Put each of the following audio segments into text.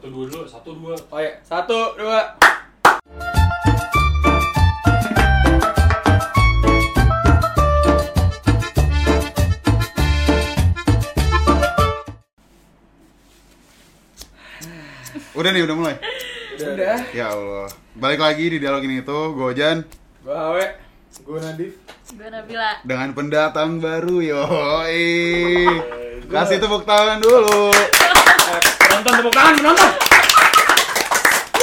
Satu dua dulu, satu dua. Oh ya, satu, dua. Udah nih, udah mulai. Udah. Ya Allah. Balik lagi di dialog ini itu, gue Ojan Gua Awe. Gue Nadif. Gue Nabila. dengan pendatang baru yoi. Kasih tepuk tangan dulu. Penonton tepuk tangan, penonton.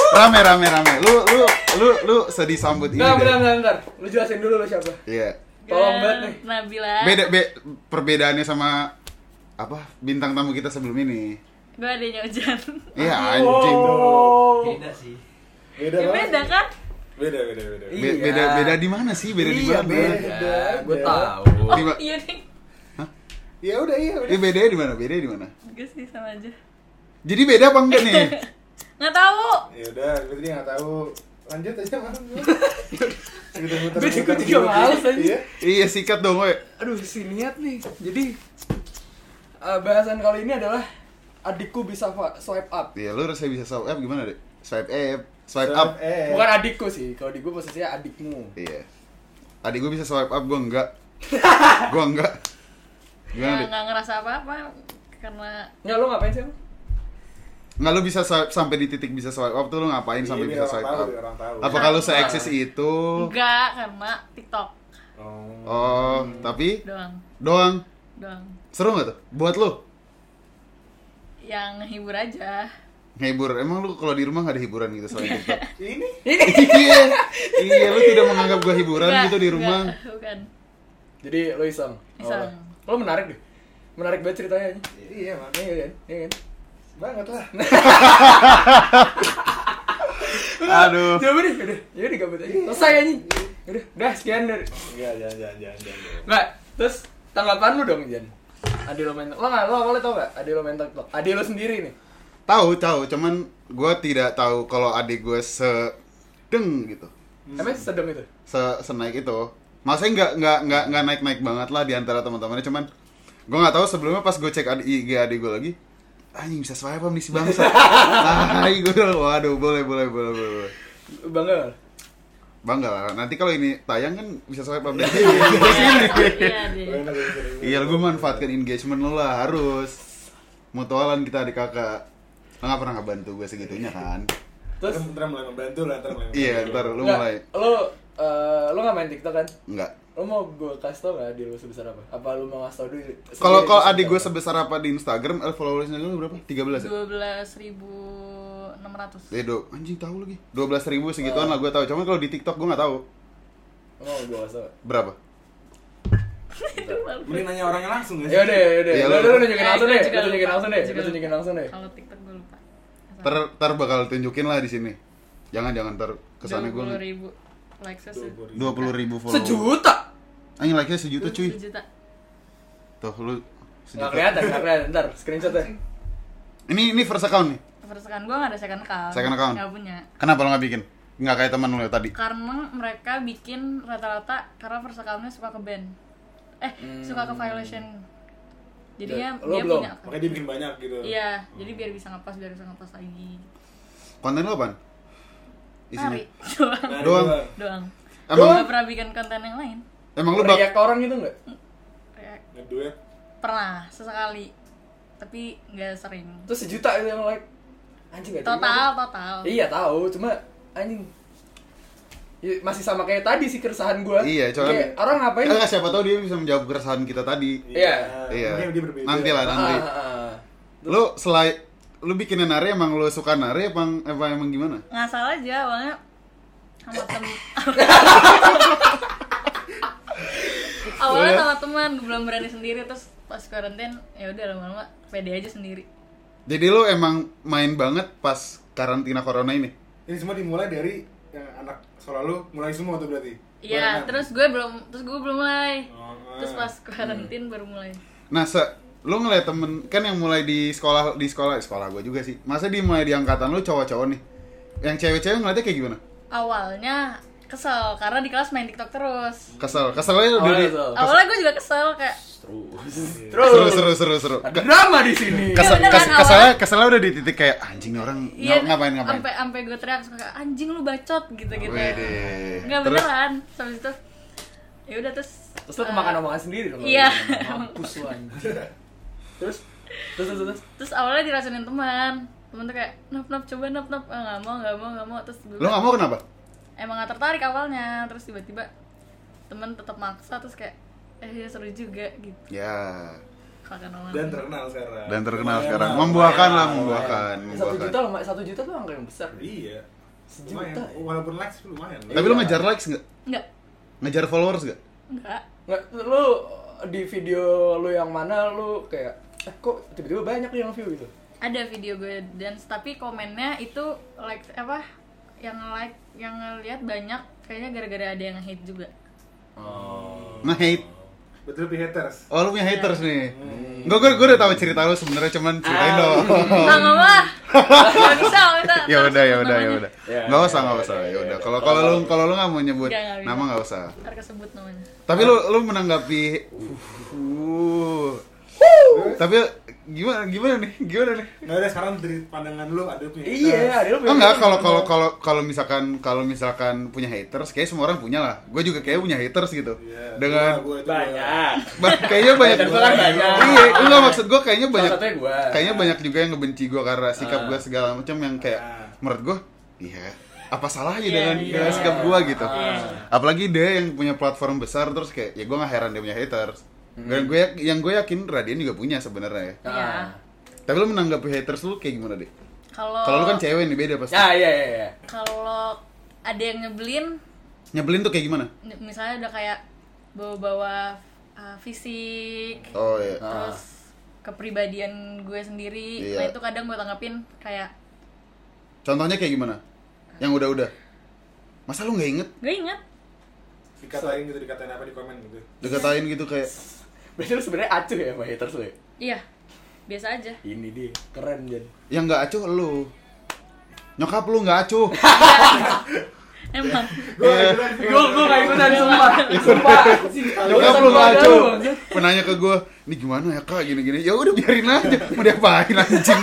Rame rame rame. Lu lu lu lu sedih sambut ini. Bentar, bentar, bentar. Lu jelasin dulu lu siapa. Iya. Tolong Gue banget nih. Nabila. Beda be, perbedaannya sama apa bintang tamu kita sebelum ini. Gue adanya Ojan. Iya anjing. Oh. Beda sih. Beda Ya beda kan? Beda, beda, beda. Iya. Be- beda beda di mana sih? Beda di Iya, mana? beda. Gue aja. tahu. Oh Di iya nih. Ya udah, iya udah. Ini bedanya di mana? Beda di mana? Gue sih sama aja. Jadi beda apa enggak nih? Nggak tahu. Ya udah, berarti dia nggak tahu. Lanjut aja malam. Gue juga juga males aja. Iya. iya sikat dong, we. Aduh, si niat nih. Jadi eh, bahasan kali ini adalah adikku bisa swipe up. Iya, lu rasanya bisa swipe up gimana, Dek? Swipe up, swipe Swipe up. Eh. Bukan adikku sih. Kalau di gue posisinya adikmu. Iya. Adik gue bisa swipe up, gue enggak. gue enggak. Gimana, Ya Dek? nggak ngerasa apa-apa karena Nggak, lu ngapain sih? Lu? Nggak lu bisa swipe sampai di titik bisa swipe up tuh lu ngapain Iya, sampai biar bisa swipe tahu, up? tahu. Apa kalau se-eksis itu? enggak karena TikTok Oh. Oh, tapi doang. doang. Doang. Seru nggak tuh? Buat lu? Yang ngehibur aja. Ngehibur. Emang lu kalau di rumah nggak ada hiburan gitu selain TikTok? Ini iya. Iya, lu tidak menganggap gua hiburan Enggak, gitu di rumah. enggak, bukan. Jadi lu iseng. Iseng. Oh. Lo menarik deh. Menarik banget ceritanya. iya makanya Iya kan? Iya kan? Banget lah. Aduh. Coba deh, udah. Ya udah gabut aja. Selesai anjing. Udah, udah sekian dari. Enggak, jangan, jangan, jangan, jangan. Nggak, terus tanggapan lu dong, Jan. Adi lo main Lo nggak, lo awalnya tau gak? Adi lo main TikTok. Adi lo sendiri nih. Tahu, tahu, cuman gua tidak tahu kalau adik gue sedeng gitu. Emang sedang itu? Se senaik itu. Maksudnya nggak nggak nggak nggak naik naik banget lah di antara teman-temannya cuman gue nggak tahu sebelumnya pas gue cek adik IG adik gue lagi anjing bisa swipe up nih si bangsa. Ah gue udah waduh boleh boleh boleh boleh. Bangga nggak? bangga lah. Nanti kalau ini tayang kan bisa swipe up dari sini. Iya deh. Enak ya, sering. iya gue manfaatkan engagement lo lah harus. Mutualan kita adik kakak. Lo nggak pernah ngebantu gue segitunya kan? Terus? Terus ntar mulai membantu lah, ntar mulai iya ntar lu nggak, mulai. Lo eh, lo nggak main TikTok kan? enggak Lo mau gue kasih tau gak Adi lo sebesar apa? Apa lo mau kasih tau dulu? kalau kalau adik gue sebesar apa di Instagram eh, followersnya gue berapa 13 ya Dua belas ribu enam ratus. Eh, do, anjing tahu lagi. 12.000 ribu segituan lah gue tahu. Cuman kalau di TikTok gue nggak tahu Lo mau gue kasih tau? berapa. Mending nanya orangnya langsung ya. Ya udah, ya. Iya, Lo lo- nunjukin Eh, langsung gue deh. Lo tunjukin lupa. langsung deh. Lo tunjukin lupa. langsung deh. Kalau TikTok gue lupa. Ter, ter bakal tunjukin lah di sini. Jangan jangan ter kesannya gue Dua ribu likes dua puluh ribu follower. Sejuta. Anjing like nya sejuta cuy. Sejuta. Tuh lu sejuta. kelihatan, nggak kelihatan. Ntar screenshot ya. Ini ini first account nih. First account gue gak ada second account. Second account? Gak punya. Kenapa lo nggak bikin? Nggak kayak teman lo tadi. Karena mereka bikin rata-rata karena first account-nya suka ke band. Eh, suka ke violation. Jadinya Dan lo dia belum? punya. Makanya dia bikin banyak gitu. Iya, jadi biar bisa ngepas biar bisa ngepas lagi. Konten lo apaan? Isinya. Nari doang. Doang. doang. doang. Emang Gak pernah bikin konten yang lain. Emang lu bak React ke orang gitu nggak? Kayak Ngeduet. pernah sesekali, tapi nggak sering. Terus sejuta itu yang like. Anjing gak terima Total, total. Iya tahu, cuma anjing. Ya, masih sama kayak tadi sih keresahan gua. Iya, cuman- Kayak, orang ngapain? Enggak siapa tahu dia bisa menjawab keresahan kita tadi. Iya. Iya. Berbeda. Nanti lah Ah, nanti. ah, ah. Lu selain lu bikinnya nari emang lu suka nari apa apa emang gimana? Ngasal aja awalnya sama temen. awalnya gue belum berani sendiri terus pas karantin ya udah lama-lama pede aja sendiri. Jadi lu emang main banget pas karantina corona ini? Ini semua dimulai dari yang anak sekolah lu mulai semua tuh berarti. Iya, terus gue belum terus gue belum mulai. Oh, Terus ah. pas karantin baru mulai. Nah, se lu ngeliat temen kan yang mulai di sekolah di sekolah di sekolah gue juga sih. Masa di mulai di angkatan lu cowok-cowok nih. Yang cewek-cewek ngeliatnya kayak gimana? Awalnya kesel karena di kelas main TikTok terus. Kesel, keselnya Awalnya dari kesel. Awalnya gue juga kesel kayak terus terus seru seru seru seru ada drama di sini Iya, kesel beneran, kes, keselnya keselnya udah di titik kayak anjing nih orang ngap- ngapain ngapain Sampai sampai gue teriak suka kayak, anjing lu bacot gitu gitu. Wede. Enggak Terus? beneran. Terus itu ya udah terus terus lu eh, kemakan omongan sendiri dong kalau Iya. mampus lu anjing terus terus terus terus terus awalnya diracunin teman. Temen tuh kayak, "Nop, nop, coba nop, nop." Ah, nggak mau, nggak mau, nggak mau. Terus gue lo nggak mau kenapa emang gak tertarik awalnya terus tiba-tiba temen tetap maksa terus kayak eh ya seru juga gitu. Ya. Dan terkenal sekarang. dan terkenal Lumayan sekarang. lah, membuahkan lah membuahkan satu juta loh satu juta tuh angka yang besar. Iya. Sejuta. Lumayan. Walaupun likes lumayan. tapi lo Iya. ngejar likes nggak? Enggak ngejar followers nggak? Enggak nggak lu di video lu yang mana lu kayak eh kok tiba-tiba banyak yang view? gitu. Ada video gue dance tapi komennya itu like apa yang like yang ngeliat banyak kayaknya gara-gara ada yang hate juga. Oh. Nah hate Betul lebih haters. oh lu punya haters nih? Enggak, gue, gue udah tahu cerita lu sebenarnya cuman ceritain dong. Ah nggak mah nggak bisa kita ya udah ya udah ya udah. Ya, nggak usah nggak usah. Ya, udah. Kalau kalau lu kalau lu nggak mau nyebut nama nggak usah. Ntar kesebut namanya. Tapi lu lu menanggapi uh, tapi gimana gimana nih gimana nih Nggak ada sekarang dari pandangan lu ada punya iya ada lu Oh enggak, kalau kalau kalau kalau misalkan kalau misalkan punya haters, kayak semua orang punya lah. Gue juga kayak punya haters gitu. Iya, Dengan gua- banyak ba- kayaknya banyak Haters kan banyak. Iya, enggak maksud gue kayaknya banyak. Gua. Kayaknya banyak juga yang ngebenci gue karena sikap Ah. gue segala macam yang kayak Ah. menurut gue, iya apa salahnya Iya, dengan, iya. dengan sikap gue gitu. Ah. Apalagi dia yang punya platform besar terus kayak ya gue nggak heran dia punya haters. Dan gue yang gue yakin Radian juga punya sebenarnya ya. Iya. Ah. Tapi lu menanggapi haters lu kayak gimana deh? kalau Kalau lu kan cewek nih beda pasti. ya iya iya iya kalau ada yang nyebelin Nyebelin tuh kayak gimana? misalnya udah kayak bawa-bawa uh, fisik Oh iya. Ah. terus kepribadian gue sendiri Iya. nah itu kadang gue tanggapin kayak Contohnya kayak gimana? Yang udah-udah. Masa lu nggak inget? gue inget Dikatain gitu, dikatain apa di komen gitu. Dikatain gitu kayak berarti lu sebenarnya acuh ya sama haters lu ya iya biasa aja ini dia keren Jan yang nggak acuh lu. Nyokap lu nggak acuh. emang Eh, gue gue gak ikutan sumpah sumpah Nyokap lu nggak acuh. Penanya ke gua, "Ini gimana ya, Kak? Gini-gini." Ya udah biarin aja. Mau diapain anjing?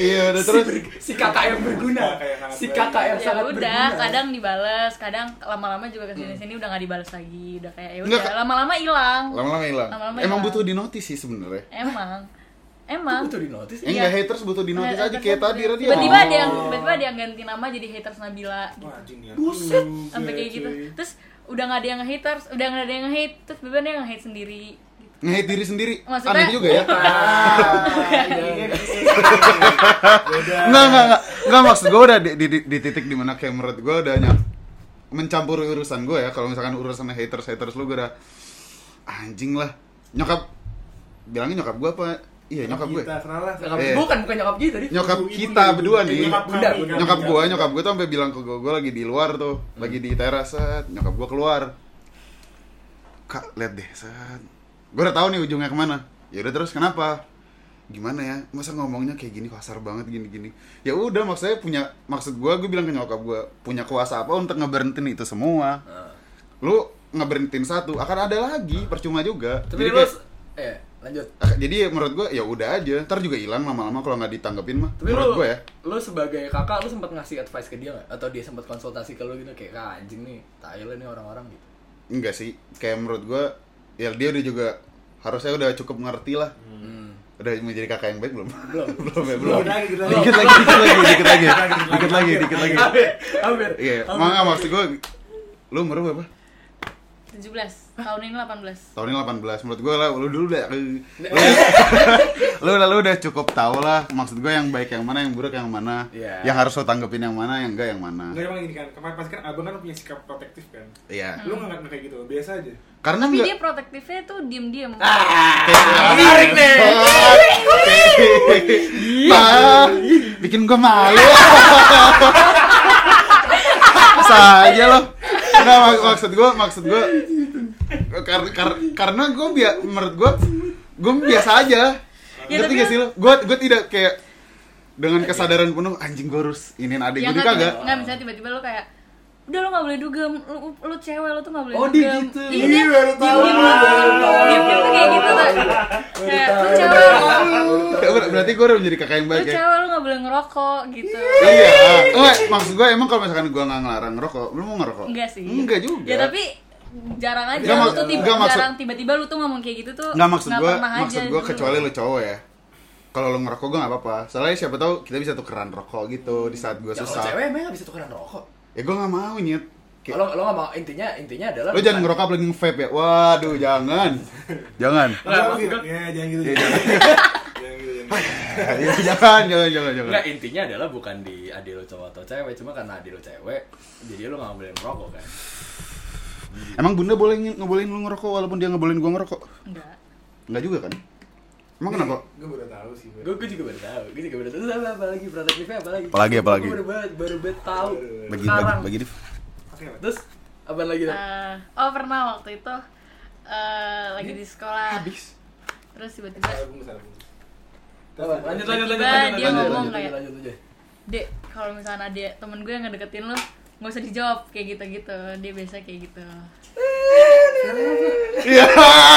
Iya, udah terus si kakak yang berguna Kakak yang sangat si kakak yang ya sangat udah berguna kadang dibales kadang lama-lama juga ke sini sini udah nggak dibales lagi udah kayak ya udah lama-lama hilang lama-lama hilang. Emang butuh di notice sih sebenarnya. emang Itu emang butuh di notice Eh, Iya. enggak haters butuh di notice Nah, aja haters kayak tadi. Radian. tiba-tiba ada yang Oh. tiba-tiba ada yang ganti nama jadi haters Nabila gitu. Wah, ya. Buset. sampai kayak gitu terus udah nggak ada yang nge-haters udah nggak ada yang nge-hate terus beban dia yang nge-hate sendiri Nge-hate diri sendiri. Maksudnya- Aneh juga ya. Ah, iya. Enggak, enggak, enggak. Enggak maksud gue udah di, di, di- di titik di mana kayak menurut gue udah ny- mencampuri urusan gue ya. Kalau misalkan urusan haters haters lu gue udah anjing lah. Nyokap bilangnya nyokap gue apa? Iya nyokap gue. Kita salah. Nyokap Iya. bukan bukan nyokap gitu tadi Nyokap Ibu- kita ibu- berdua ibu- nih. nyokap Bunda, bunda. Nyokap gue, nyokap gue tuh sampai bilang ke gue, gue lagi di luar tuh, lagi di teras set. Nyokap gue keluar. Kak, lihat deh set. Gue udah tahu nih ujungnya ke mana. Ya udah terus kenapa? Gimana ya? Masa ngomongnya kayak gini kasar banget gini-gini. Ya udah maksudnya punya maksud gue, gue bilang ke nyokap gue punya kuasa apa untuk ngeberhentiin itu semua. Ah. Lu ngeberhentiin satu, akan ada lagi, percuma juga. tapi Jadi lu kayak- eh lanjut jadi menurut gue ya udah aja, ntar juga hilang lama-lama kalau nggak ditanggepin mah. tapi menurut gue ya. lu sebagai kakak lu sempat ngasih advice ke dia nggak atau dia sempat konsultasi ke lu gitu kayak "Kak, anjing nih Thailand nih orang-orang gitu Enggak sih, kayak menurut gua ya dia udah juga harusnya udah cukup ngerti lah. hmm. Udah menjadi kakak yang baik belum? belum belum ya, belum. Dikit lagi, dikit lagi, dikit lagi. Dikit lagi, dikit lagi. hampir Iya, manga maksud gua lu umur lu berapa? 17 tahun ini 18 Tahun ini 18. Menurut gua lah lu dulu udah lu udah lu udah cukup tahu lah maksud gua yang baik yang mana, yang buruk yang mana. Iya. Yang harus lo tanggepin yang mana, yang enggak yang mana. Enggak emang gini kan, kemarin pasti kan abang kan punya sikap protektif kan. Iya. Lu nggak nggak kayak gitu, biasa aja. Karena tapi enggak dia protektifnya tuh diem-diem ah menarik nih Ah, bikin gua malu. Saja loh. Nah, mak- maksud gua, maksud gua kar kar karena gua biar menurut gua gua biasa aja. Ya, Ngerti tapi- gak sih lo? Gua gua tidak kayak dengan kesadaran penuh anjing gua harus iniin adik ya nggak kagak. nggak misalnya tiba-tiba lu kayak udah lo gak boleh dugem. Lu, lu cewek lo tuh gak boleh Oh, di dugem gitu. iya dia baru tahu. diem diem diem tuh kayak gitu tuh kayak lu cewek ber- berarti gue udah menjadi kakak yang lu baik ya? cewek lu gak boleh ngerokok gitu. Iya. Oh, maksud gue emang kalau misalkan gue nggak ngelarang ngerokok lu mau ngerokok? Enggak sih. Enggak juga. Ya tapi jarang aja. Enggak, lu tuh tiba enggak, maksud- jarang tiba-tiba lu tuh ngomong kayak gitu tuh nggak maksud gue maksud gue dulu. kecuali lu cowok ya. Kalau lu ngerokok gue nggak apa-apa. Soalnya siapa tahu kita bisa tukeran rokok gitu di saat gue Ya, kalau susah. cewek emang gak bisa tukeran rokok. Ya gue nggak mau nyet Kayak- Kalau lo gak mau intinya intinya adalah lu jangan ngerokok apalagi nge-vape ya waduh jangan jangan Nggak, gua- Ya, jangan gitu. Jangan. Jangan gitu, jangan. Ya, jangan jangan jangan Enggak, intinya adalah bukan di adik lo cowok atau cewek, cuma karena adik lo cewek, jadi lo gak boleh merokok kan. emang bunda boleh nge- ngebolehin lu ngerokok walaupun dia ngebolehin gue ngerokok enggak Enggak juga kan emang kenapa Gue baru tahu sih. Gue gue juga baru tahu, gue juga baru tahu. Terus apa, lagi protektifnya apa lagi? Apalagi, apalagi? Gue baru banget, baru banget tahu. bagi Sekarang. bagi bagi Div. Terus apa lagi? Eh, oh pernah waktu itu eh, lagi di sekolah Habis. terus tiba-tiba? Lanjut lanjut lanjut dia ngomong kayak- lanjut aja. dek kalau misalnya ada temen gue yang ngedeketin lo nggak usah dijawab kayak gitu gitu dia biasa kayak gitu Iya,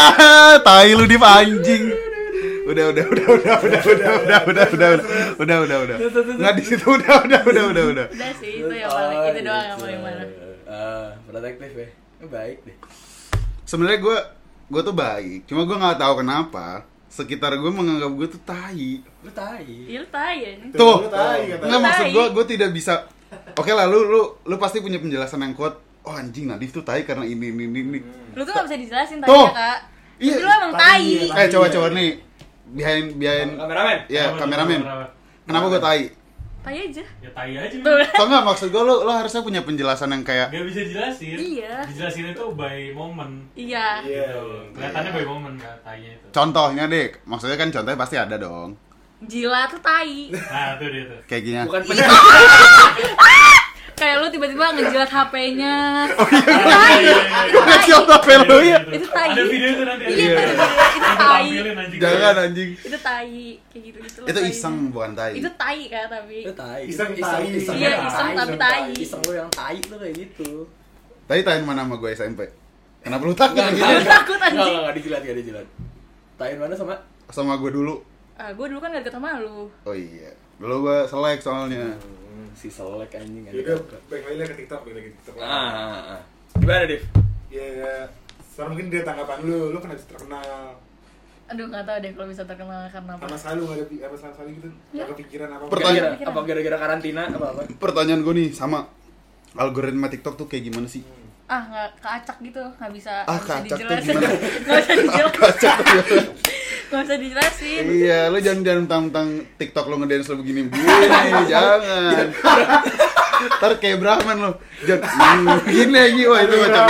tai lu Div anjing. Udah, udah, udah, udah, udah, udah, udah, udah, udah, udah, udah, udah. Nggak di situ, udah, udah, udah, udah, udah. udah sih itu yang paling Oh, itu doang yang gitu. paling mana Ah, protektif ya. Eh, Baik deh. Sebenarnya gue, gue tuh baik. Cuma gue nggak tahu kenapa sekitar gue menganggap gue tuh tai. Lu tai. iya lu tahu ya ini Tuh, tai, nggak maksud Tai. gue, gue tidak bisa. Oke lah, lu, lu, lu pasti punya penjelasan yang kuat. Oh anjing, Nadif tuh tai karena ini, ini, ini, ini. lu tuh gak bisa dijelasin tadi Tuh. ya kak Iya. Lu emang tai Eh, coba-coba nih, behind, behind, Kameramen. ya kameramen. kenapa, Kenapa gue tai? tai aja Ya tai aja. tuh Atau enggak maksud gue lu, lu harusnya punya penjelasan yang kayak Gak bisa jelasin. Iya. Dijelasin itu by moment. iya Iya. Gitu. Kelihatannya by moment kan tainya itu. contohnya deh. Maksudnya kan contohnya pasti ada dong. Jila tuh tai Nah, itu dia tuh. Kayak gini. Bukan kayak lu tiba-tiba ngejilat HP-nya Oh, itu iya. tai Ngasih apa lu ya? Itu tai. Ada video itu nanti. Iya, itu. Itu tai. Jangan anjing. itu tai kayak gitu gitu Itu iseng bukan tai. itu tai kan tapi Lu tai. Iseng tai. Iya, iseng tapi tai. Iseng lu yang tai tuh kayak gitu. Tadi tai mana sama gue SMP? Kenapa lu takut Enggak, gitu? enggak, Takut, anjing. enggak, enggak dijilat, enggak dijilat. Tai mana sama Sama gue dulu. ah gue dulu kan gak deket sama lu Oh iya. Dulu gue selek soalnya. Si selek anjing Ya udah, balik lagi lah ke TikTok, balik lagi ke TikTok. Ah, ah, ah. Gimana, Div? Ya, ya. Sekarang mungkin dia tanggapan lu, lu kan bisa terkenal. aduh gak tau deh kalau bisa terkenal karena apa Sama sekali lu nggak ada apa sama sekali gitu, nggak kepikiran apa. Pertanyaan- Gara-gara- apa gara-gara karantina apa apa? Pertanyaan gue nih sama algoritma TikTok tuh kayak gimana sih? Ah nggak keacak gitu nggak bisa Ah, nggak bisa dijelasin gimana? nggak bisa dijelasin Kacau ya. nggak bisa dijelasin Iya, lu jangan jangan tentang TikTok lu ngedance lu begini begini, jangan. Ntar kayak Brahman lu. Jangan hmm, begini lagi, wah itu macam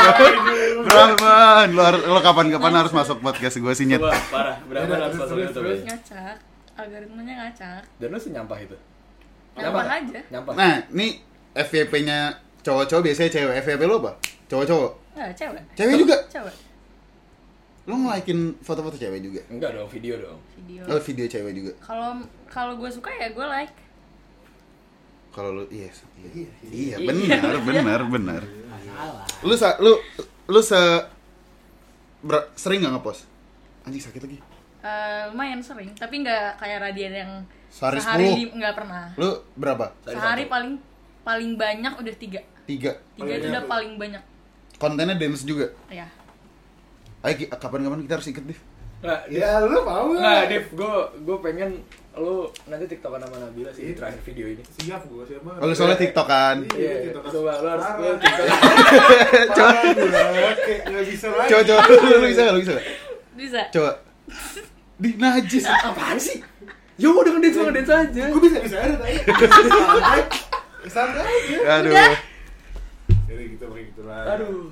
Brahman. Lu, harus- lu kapan-kapan harus masuk podcast gue sih nyet. Parah, berapa Yaudah, harus masuk terus, YouTube ya? ngacak algoritmanya ngacak Dan lu senyampah itu? Nyampah aja. Nyampah. Nah, nih FYP-nya cowok-cowok biasanya cewek. FYP lu apa? Cowok-cowok. nggak cewek Cewek juga. cewek Lu nge-likein foto-foto cewek juga. Enggak dong, video dong. video Oh, video cewek juga. kalau kalau gue suka ya gue like Kalau lu iya, iya. Iya, Iya, Iya. benar, benar, benar. Salah. Lu sa lu lu se ber- sering nggak ngepost? Anjing sakit lagi. Eh, lumayan sering tapi nggak kayak Radian yang Sehari sehari 10. di- nggak pernah Lu berapa? Sehari sehari paling paling banyak udah tiga Tiga. tiga itu udah paling banyak Kontennya dance juga. ya Ayo kapan-kapan kita harus ikut, Div. Div. Ya, lu mau Nggak, nggak? Div, gue gue pengen lu nanti tiktokan sama Nabila sih di terakhir video ini. Siap gua, siap banget. Oh, lu soalnya TikTok kan. Iya, Iya, TikTok. coba lu harus lu tiktok. Coba nggak bisa lagi. coba coba lu, lu bisa lu bisa bisa Coba. Di najis. Apaan sih? Ya udah ngedance lu ngedance aja. Gua bisa bisa ada tadi. Santai. Santai aja. Aduh. Jadi gitu pakai gitu lah. Aduh.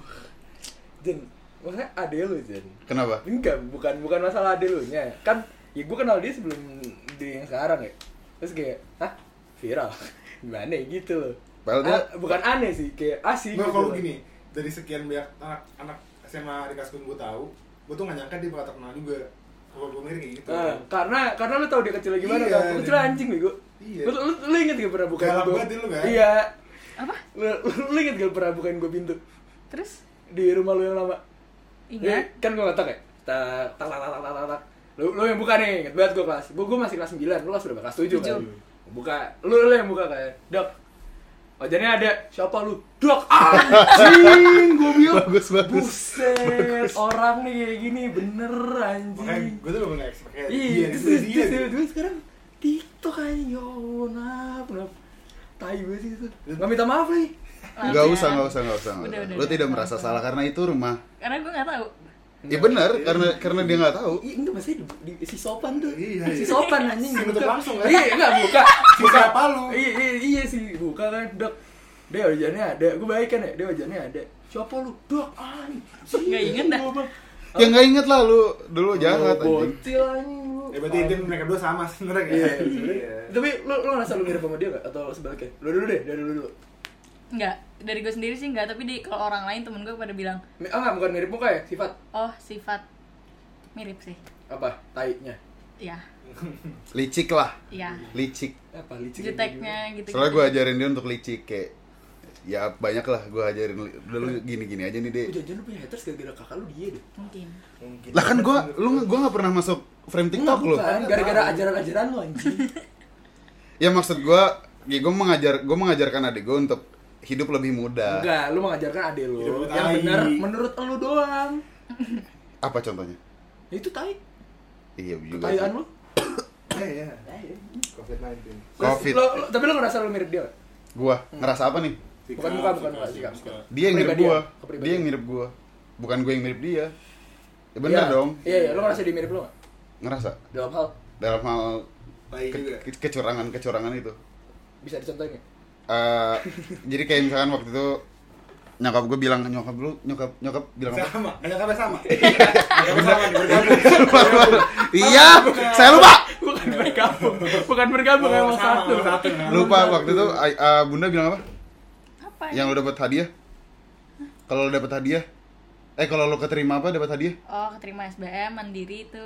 Jen, maksudnya ade lu Jen. Kenapa? Enggak, bukan bukan masalah ade lu nya. Kan ya gue kenal dia sebelum dia yang sekarang ya. Terus kayak, hah? Viral. Gimana ya gitu loh. Padahal dia- Ah, bukan aneh sih, kayak asik Nggak, gitu. kalau loh. gini, dari sekian banyak anak anak SMA di kelas gue tahu, gue tuh nggak nyangka dia bakal terkenal juga. Kalau gue mikir kayak gitu. Nah, karena karena lu tau dia kecil gimana Iya, kan? Kecil anjing bego. Iya. Lu, lu, lu inget gak pernah buka Galak gua? banget dia lu, kan? Iya. Apa? Lu, lu inget gak pernah bukain gue pintu? Terus? Di rumah lu yang lama. Ingat. Eh, kan gue ngetok ya tak tak tak tak tak tak tak lu lu yang buka nih inget banget gue kelas. Gue gue masih kelas 9 lu kelas berapa? Kelas 7 kan Tujuh. Gua buka. Lu lu yang buka kayak dok wajannya ada. Siapa lu? Dok anjing gue bilang. Bagus, bagus. buset orang nih kayak gini bener Makanya anjing gue tuh belum expect iya terus gitu. terus sekarang tiktok aja yo kenapa kenapa tai banget sih itu nggak minta maaf lagi Gak usah, gak usah, gak usah. nggak Udah, usah. udah, Lu udah. tidak merasa salah karena itu rumah. karena gue nggak tahu Ya benar, karena karena dia nggak tahu. Iya, enggak masih di, di, si sopan tuh. Iya, si iya. sopan anjing. Si buka. langsung, kan? Iya, enggak buka. Si siapa lu? Iya, iya, iya sih, buka kan, Dok. Dia wajannya ada. Gue baik kan ya, dia wajannya ada. Siapa lu? Dok, anjing. Nggak inget dah. Ya nggak inget lah lu dulu jahat Oh, anjing. Bocil anjing lu. Ya berarti itu mereka berdua sama sebenarnya Iya, kayak. iya. Tapi lu lu ngerasa lu mirip sama dia gak? Atau sebaliknya? Lu dulu deh, dari dulu dulu. nggak dari gue sendiri sih nggak tapi di kalau orang lain temen gue pada bilang Mi- Ah enggak, bukan mirip muka ya, sifat. oh sifat mirip sih Apa? Taiknya. ya Licik lah, ya licik. Apa licik? juteknya gitu Soalnya gue ajarin dia untuk licik kayak ya banyak lah gue ajarin udah lu gini-gini aja nih deh jangan lu punya haters gara-gara kakak lu dia deh. mungkin Mungkin. lah kan gue lu gue nggak pernah masuk frame TikTok lu bukan. Gara-gara ajaran-ajaran lu anjing. ya maksud gue ya gue mengajar gue mengajarkan adik gue untuk hidup lebih muda Enggak, lu mengajarkan adek lu Hidup yang benar menurut lu doang. apa contohnya Ya itu tai. iya juga lu. Iya, iya. COVID-19. Terus Covid. Tapi lu ngerasa lu mirip dia? nggak? gue ngerasa apa nih Bukan muka, bukan muka, sikap, sikap. sikap. dia yang mirip Kepribadian, gue kepribadian. dia yang mirip gue bukan gue yang mirip dia ya bener Iya. dong Iya, iya, lu ngerasa dia mirip lu nggak? ngerasa Dalam hal dalam hal Baik juga. ke- kecurangan kecurangan itu bisa dicontohin nggak? Eh, jadi kayak misalkan waktu itu nyokap gue bilang nyokap lu nyokap nyokap bilang apa? Sama, nyokapnya sama. Nyokapnya sama, bergabung. iya saya lupa Bukan bergabung, bukan bergabung Oh, emang sama, satu. lupa waktu itu eh, bunda bilang apa apa ya? yang lu dapat hadiah? Kalau lu dapat hadiah? Eh kalau lu keterima apa dapat hadiah? Oh keterima SBM mandiri itu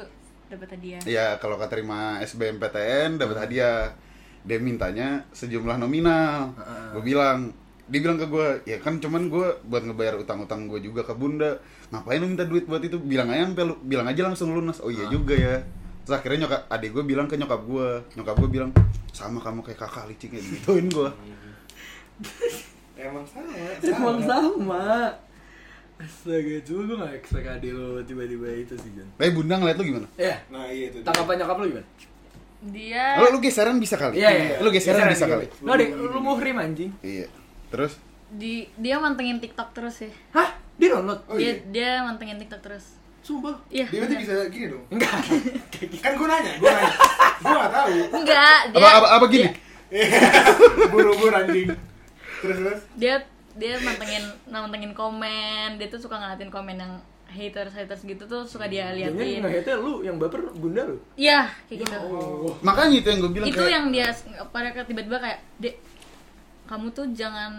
dapat hadiah. Ya kalau keterima SBMPTN dapat hadiah. Dia mintanya sejumlah nominal. Gue bilang dia bilang ke gue ya kan cuman gue buat ngebayar utang-utang gue juga ke bunda. Ngapain lu minta duit buat itu? Bilang aja sampai lu bilang aja langsung lunas. Oh iya juga ya. Terus akhirnya nyokap adik gue bilang ke nyokap gue nyokap gue bilang sama kamu kayak kakak licik gituin gue Emang sama. Emang sama. Astaga, cuma gue gak expect adek lu tiba-tiba itu sih, Jan. tapi bunda ngeliat lu gimana Ya, Nah, iya itu. tanggapan nyokap lu gimana? dia lu, lu geseran bisa kali Iya, iya. lu geseran bisa kali Lu adek, lu muhrim anjing. iya terus di dia mantengin TikTok terus sih Hah? Dia download? Oh, dia iya. dia mantengin TikTok terus Sumpah. iya Dia berarti bener. bisa gini dong. Enggak. Kan gue nanya, gue nanya. Gue gak tahu. enggak dia apa apa, apa gini Buru-buru anjing. Terus terus. dia dia mantengin mantengin komen dia tuh suka ngeliatin komen yang haters haters gitu tuh suka dia liatin ngehete lu yang baper bunda lu. iya kayak gitu Oh. makanya itu yang gue bilang itu kayak, yang dia pada tiba-tiba kayak dek kamu tuh jangan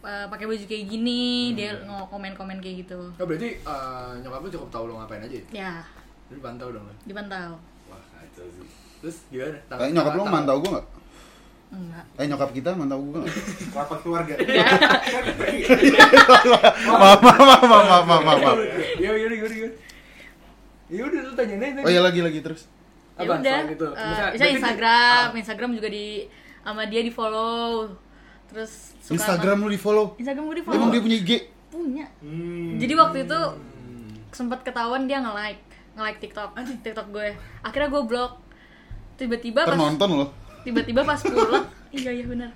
uh, pakai baju kayak gini dia ngomong komen-komen kayak gitu Oh, berarti eh, nyokap lu cukup tahu lu ngapain aja ya? ya Jadi pantau dong lu. dipantau Wah, kacau sih. Terus gimana? Tang- Kayak nyokap lu mantau gue gak? Enggak Eh nyokap kita mantau gue gak? Rapat keluarga. maaf, maaf, maaf, maaf, maaf, maaf. Ya udah gimana gimana. Ya udah lu tanyain aja. Oh iya lagi lagi terus. ya Apa, udah selain itu? uh, bisa Instagram Ah. Instagram juga di sama dia di follow terus suka Instagram lu di follow. Instagram gue di follow Emang dia punya IG? punya Hmm. jadi waktu itu sempat ketahuan dia nge like nge like TikTok TikTok gue akhirnya gue blok tiba-tiba pas Ternonton loh. Tiba-tiba pas pulang. Iya iya benar.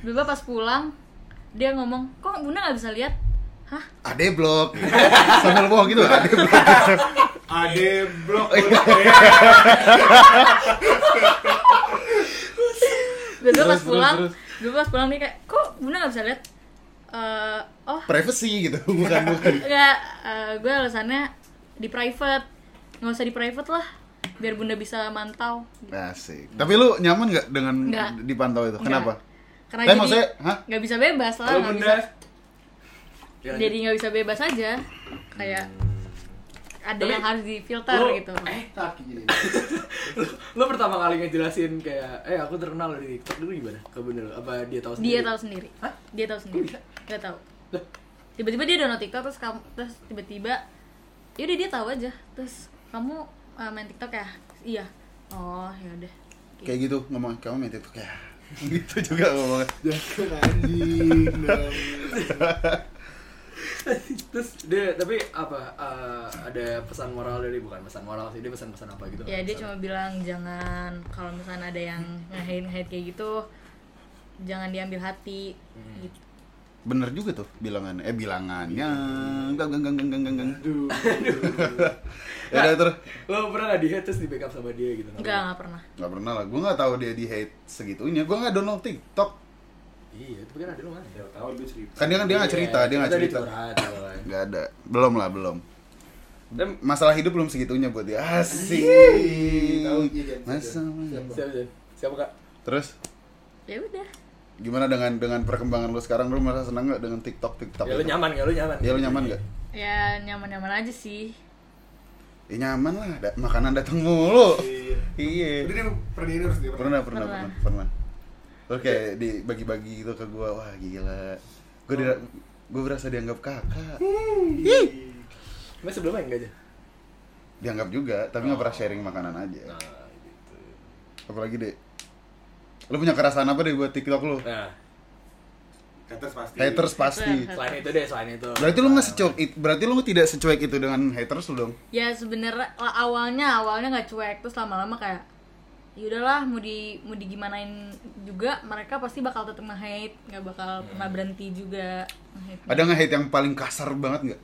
Tiba-tiba pas pulang dia ngomong kok bunda nggak bisa lihat? Hah? Ade blok. Sambil bawa gitu ade blok. Ade blok. tiba-tiba Terus, pas terus, pulang tiba pas pulang dia kayak kok bunda nggak bisa lihat? Eh, oh. Privacy gitu, bukan bukan. enggak eh, gue alasannya di private. Nggak usah di private lah biar bunda bisa mantau Asik. Tapi lu nyaman nggak dengan Nggak. dipantau itu? Enggak. Kenapa? karena Eh, jadi maksudnya, nggak bisa bebas lah nggak bunda bisa Ya, jadi nggak bisa bebas aja kayak ada Tapi- yang harus difilter Lu- gitu Eh, gini lu, lu pertama kali ngejelasin kayak, eh aku terkenal di TikTok dulu gimana? Ke bener, apa dia tahu sendiri? dia tahu sendiri Hah? dia tahu sendiri nggak tahu tiba-tiba dia download TikTok terus kamu terus tiba-tiba yaudah dia tahu aja terus kamu uh, main TikTok ya iya oh ya udah Kayak gitu ngomong kamu main TikTok ya. gitu juga ngomongnya. jangan anjing dong Terus dia tapi apa eh, ada pesan moral dari bukan pesan moral sih dia pesan-pesan apa gitu? ya dia Pesan- cuma bilang jangan kalau misalnya ada yang nge-hate kayak gitu jangan diambil hati Hmm. gitu Bener juga tuh bilangannya. Eh bilangannya. Gang gang gang gang gang gang. gang. aduh Ya udah terus. Lo pernah nggak di hate terus di backup sama dia gitu? enggak nggak pernah Gak pernah lah. Gue gak tahu dia di hate segitunya. Gue gak download TikTok. Iya, tapi kan ada lu mana? ya tahu dia cerita Kan dia kan dia gak cerita, dia gak cerita. kan. Gak ada. Belum lah belum. Dan masalah hidup belum segitunya buat dia. Asik. Iya, Masalah. Siapa siapa? Siapa kak? Terus ya udah gimana dengan dengan perkembangan lu sekarang lu merasa senang gak dengan TikTok TikTok? Ya lu itu? nyaman gak? Lu nyaman? Ya lu nyaman gak? ya nyaman-nyaman aja sih Ya nyaman lah, da makanan datang mulu. Iya. Iya. Udah dia pernah ini harus dia Pernah, pernah, Pernah. pernah, pernah. Terus kayak dibagi-bagi gitu ke gua, wah gila. Gua di gua berasa dianggap kakak. Mas sebelumnya enggak aja? Dianggap juga, tapi nggak pernah sharing makanan aja. Nah, gitu. Apalagi deh. Lu punya kerasaan apa deh buat TikTok lu? Nah, haters pasti Haters pasti. Haters. selain itu deh, selain itu. Berarti lu nggak secuek, berarti lu tidak secuek itu dengan haters lu dong? ya sebenarnya awalnya awalnya nggak cuek terus lama-lama kayak ya udahlah mau di mau digimanain juga mereka pasti bakal tetap nge-hate nggak bakal pernah berhenti juga nge-hate Ada nggak hate yang paling kasar banget nggak?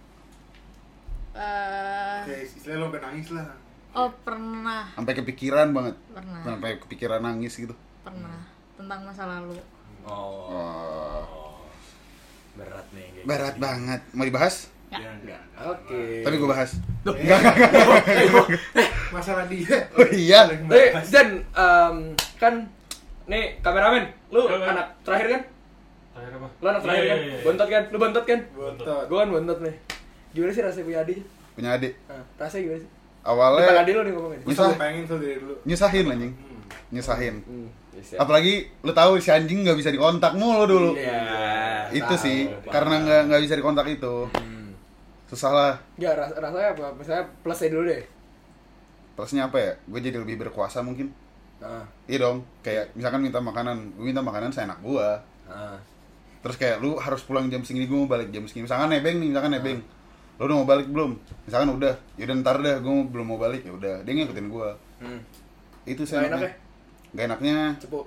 Eh, kayak istilahnya lo nangis lah oh pernah Sampai kepikiran banget, pernah sampai kepikiran nangis gitu. pernah tentang masa lalu Oh, Oh, berat nih. kayak berat gitu. banget. Mau dibahas? Ya. enggak Oke. Tapi gua bahas. masalah dia Oh iya. Eh, Jan, em, kan nih kameramen, lu Ya, anak terakhir kan? Terakhir apa? Lu anak terakhir Iya, kan? iya, iya. Bontot kan? Lu bontot kan? bontot Gua kan bontot nih. Gimana sih rasanya punya adik? Punya adik. Nah, rasanya gimana sih? Depan Awalnya adik lu nih ngomongin. gue selalu pengen tuh dari dulu nyusahin anjing. Hmm. Nyusahin. Hmm, ya. Apalagi lu tahu si anjing nggak bisa dikontak mulu dulu. Iya. itu tahu, sih karena nggak nggak bisa dikontak itu Hmm. susah lah Ya ras rasanya apa? Misalnya plusnya dulu deh. plusnya apa ya gue jadi lebih berkuasa mungkin Nah, iya dong kayak misalkan minta makanan gue minta makanan seenak gue nah. terus kayak lu harus pulang jam segini gue mau balik jam segini misalkan nebeng nih misalkan nebeng lu udah mau balik belum misalkan udah yaudah ntar deh gue belum mau balik ya udah dia ngikutin gue Hmm. itu sih enak ya? Enaknya nggak enaknya Cepu.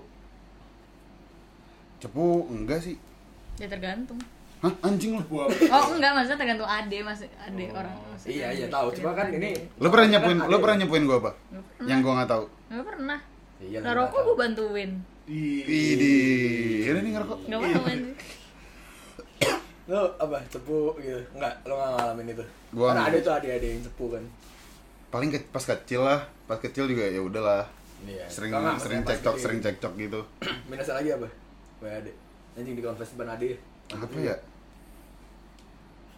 cepu enggak sih ya tergantung hah anjing lu Gua oh enggak maksudnya tergantung ade mas ade orang maksudnya Iya, iya tahu. Cuma kan ini lu pernah Kan nyepuin lu pernah nyepuin gue apa pernah. yang gue nggak tahu nggak pernah Iya, nggak rokok gue bantuin di Widih, ini nih ngerokok. nggak mau anjir Lu apa? Cepu gitu. Enggak, lu enggak ngalamin itu. Gua Karena ada tuh adik-adik yang cepu kan. Paling ke- pas kecil lah, pas kecil juga ya udahlah. Iya. Sering nggak, sering cekcok, sering cekcok gitu. Minusnya lagi apa? Wah, adik. Anjing di konfes depan adik. Apa ya?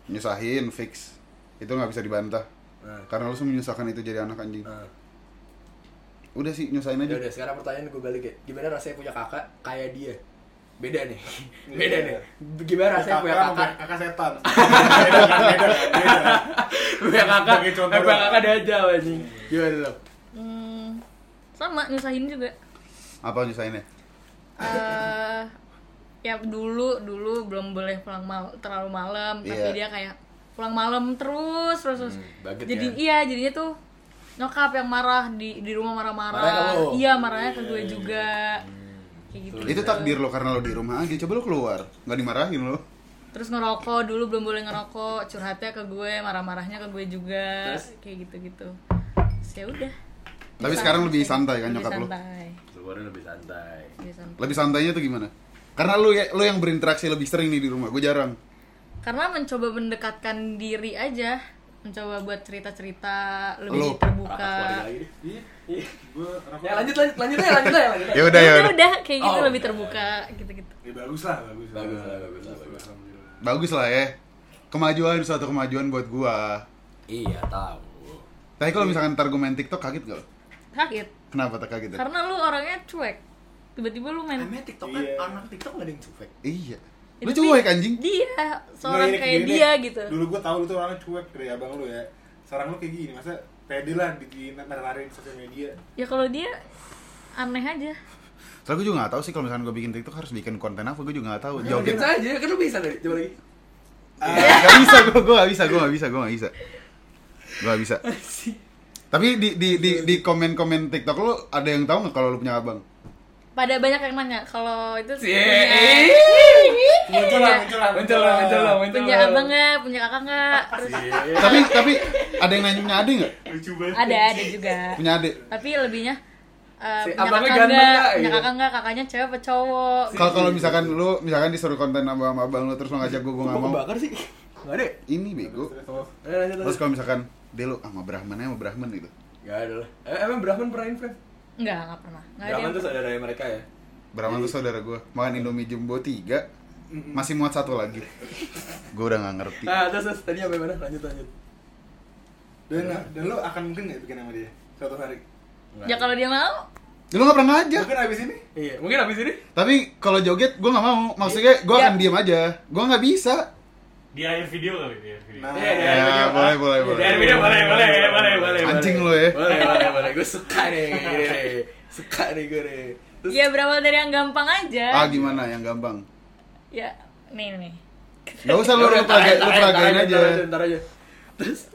Nyusahin fix. Itu nggak bisa dibantah. Nah. Karena lu semua menyusahkan itu jadi anak anjing. Nah. Udah sih nyusahin Ya aja. udah, sekarang pertanyaan gue balik ya. Gimana rasanya punya kakak kayak dia? Beda nih. Beda nih. Gimana rasanya punya kakak kakak? kakak setan beda kan beda kan beda Punya kakak. Eh, punya kakak dajal anjing. Gimana lo? Hmm, sama nyusahin juga Apa nyusahinnya? eh ya dulu dulu belum boleh pulang mal terlalu malam Iya. tapi dia kayak pulang malam terus terus, terus. Hmm, jadi ya? iya jadinya tuh nyokap yang marah di di rumah marah-marah iya marahnya ke gue Iya, iya. juga kayak gitu Itu takdir lo karena lo di rumah aja. Coba lo keluar, nggak dimarahin lo. terus ngerokok dulu belum boleh ngerokok curhatnya ke gue marah-marahnya ke gue juga Terus? kayak gitu gitu ya udah Tapi sekarang lebih santai kan Lebih nyokap lo? santai. Lebih santai. Lebih santai. Lebih santainya tuh gimana? Karena lo ya lo yang berinteraksi lebih sering nih di rumah. Gue jarang. karena mencoba mendekatkan diri aja mencoba buat cerita-cerita lebih Lu? terbuka Ya lanjut lanjut lanjut aja lanjut aja lanjut. Ya udah ya udah, udah. kayak gitu Oh, lebih terbuka gitu-gitu ya bagus lah bagus lah Bagus lah, bagus lah, bagus. Alhamdulillah. Bagus lah ya. Kemajuan suatu kemajuan buat gua. Iya tahu. Tapi kalau misalkan ntar gue main TikTok kaget gak lo? Kaget Kenapa tak kaget karena lu orangnya cuek tiba-tiba lu main Emang TikTok kan Iya. anak TikTok gak ada yang cuek. Iya. Ya, Lu tapi cuek anjing. dia seorang Nggak, kayak gini dia gitu Dulu gua tahu lu tuh orangnya cuek dari abang lu ya. Sekarang lu kayak gini, masa pede lah di, di sosial media. ya kalau dia aneh aja Soalnya gue juga gak tahu sih kalau misalkan gue bikin TikTok harus bikin konten apa, gue juga gak tahu. Joget Joget. aja, kan lu bisa tadi. Coba lagi. Gak bisa, gue gak bisa, gue gak bisa, gue gak bisa. Gue gak bisa. Tapi di di di di komen-komen TikTok lu ada yang tahu nggak kalau lu punya abang? pada banyak yang nanya kalau itu Cie. Muncul lah, muncul lah, Muncul lah, muncul lah, muncul punya lah. abang nggak punya kakak nggak terus tapi tapi ada yang nanya punya adik nggak? Ada ada juga Punya adik. tapi lebihnya eh, Si punya abangnya kakak ganteng nggak nggak? punya Gitu. kakak nggak kakaknya cewek apa cowok Kalau kalau misalkan lu misalkan disuruh konten sama abang lu terus lu ngajak gue gue gak mau. kebakar sih? Gak ada. Ini bego. Terus kalau misalkan dia lu sama Brahman aja sama Brahman gitu. Gak ada lah. Eh, emang Brahman pernah influence? nggak nggak pernah ada Brahman tuh saudara mereka ya. Brahman tuh saudara gue makan Indomie Jumbo 3 masih muat satu lagi. Gue udah gak ngerti. Ah, terus, terus tadi sampai mana? Lanjut lanjut. Dan, dan lu akan mungkin nggak bikin sama dia suatu hari? ya kalau dia mau Ya, lu gak pernah ngajak. Mungkin abis ini? Iya, mungkin abis ini Tapi kalau joget gue gak mau. Maksudnya gue Ya. akan diem aja. Gue gak bisa. Di akhir video kali di akhir video. Nah, Iya, iya. Ya, boleh, boleh, Iya, boleh. dari video boleh, boleh, boleh, boleh. Anjing boleh. lu ya. Boleh, boleh, boleh. Gue suka nih, gini nih. Suka nih gue nih. Terus, ya berawal dari yang gampang aja Ah gimana yang gampang? ya nih nih Gak usah lu, lu, aja, ntar aja. Terus,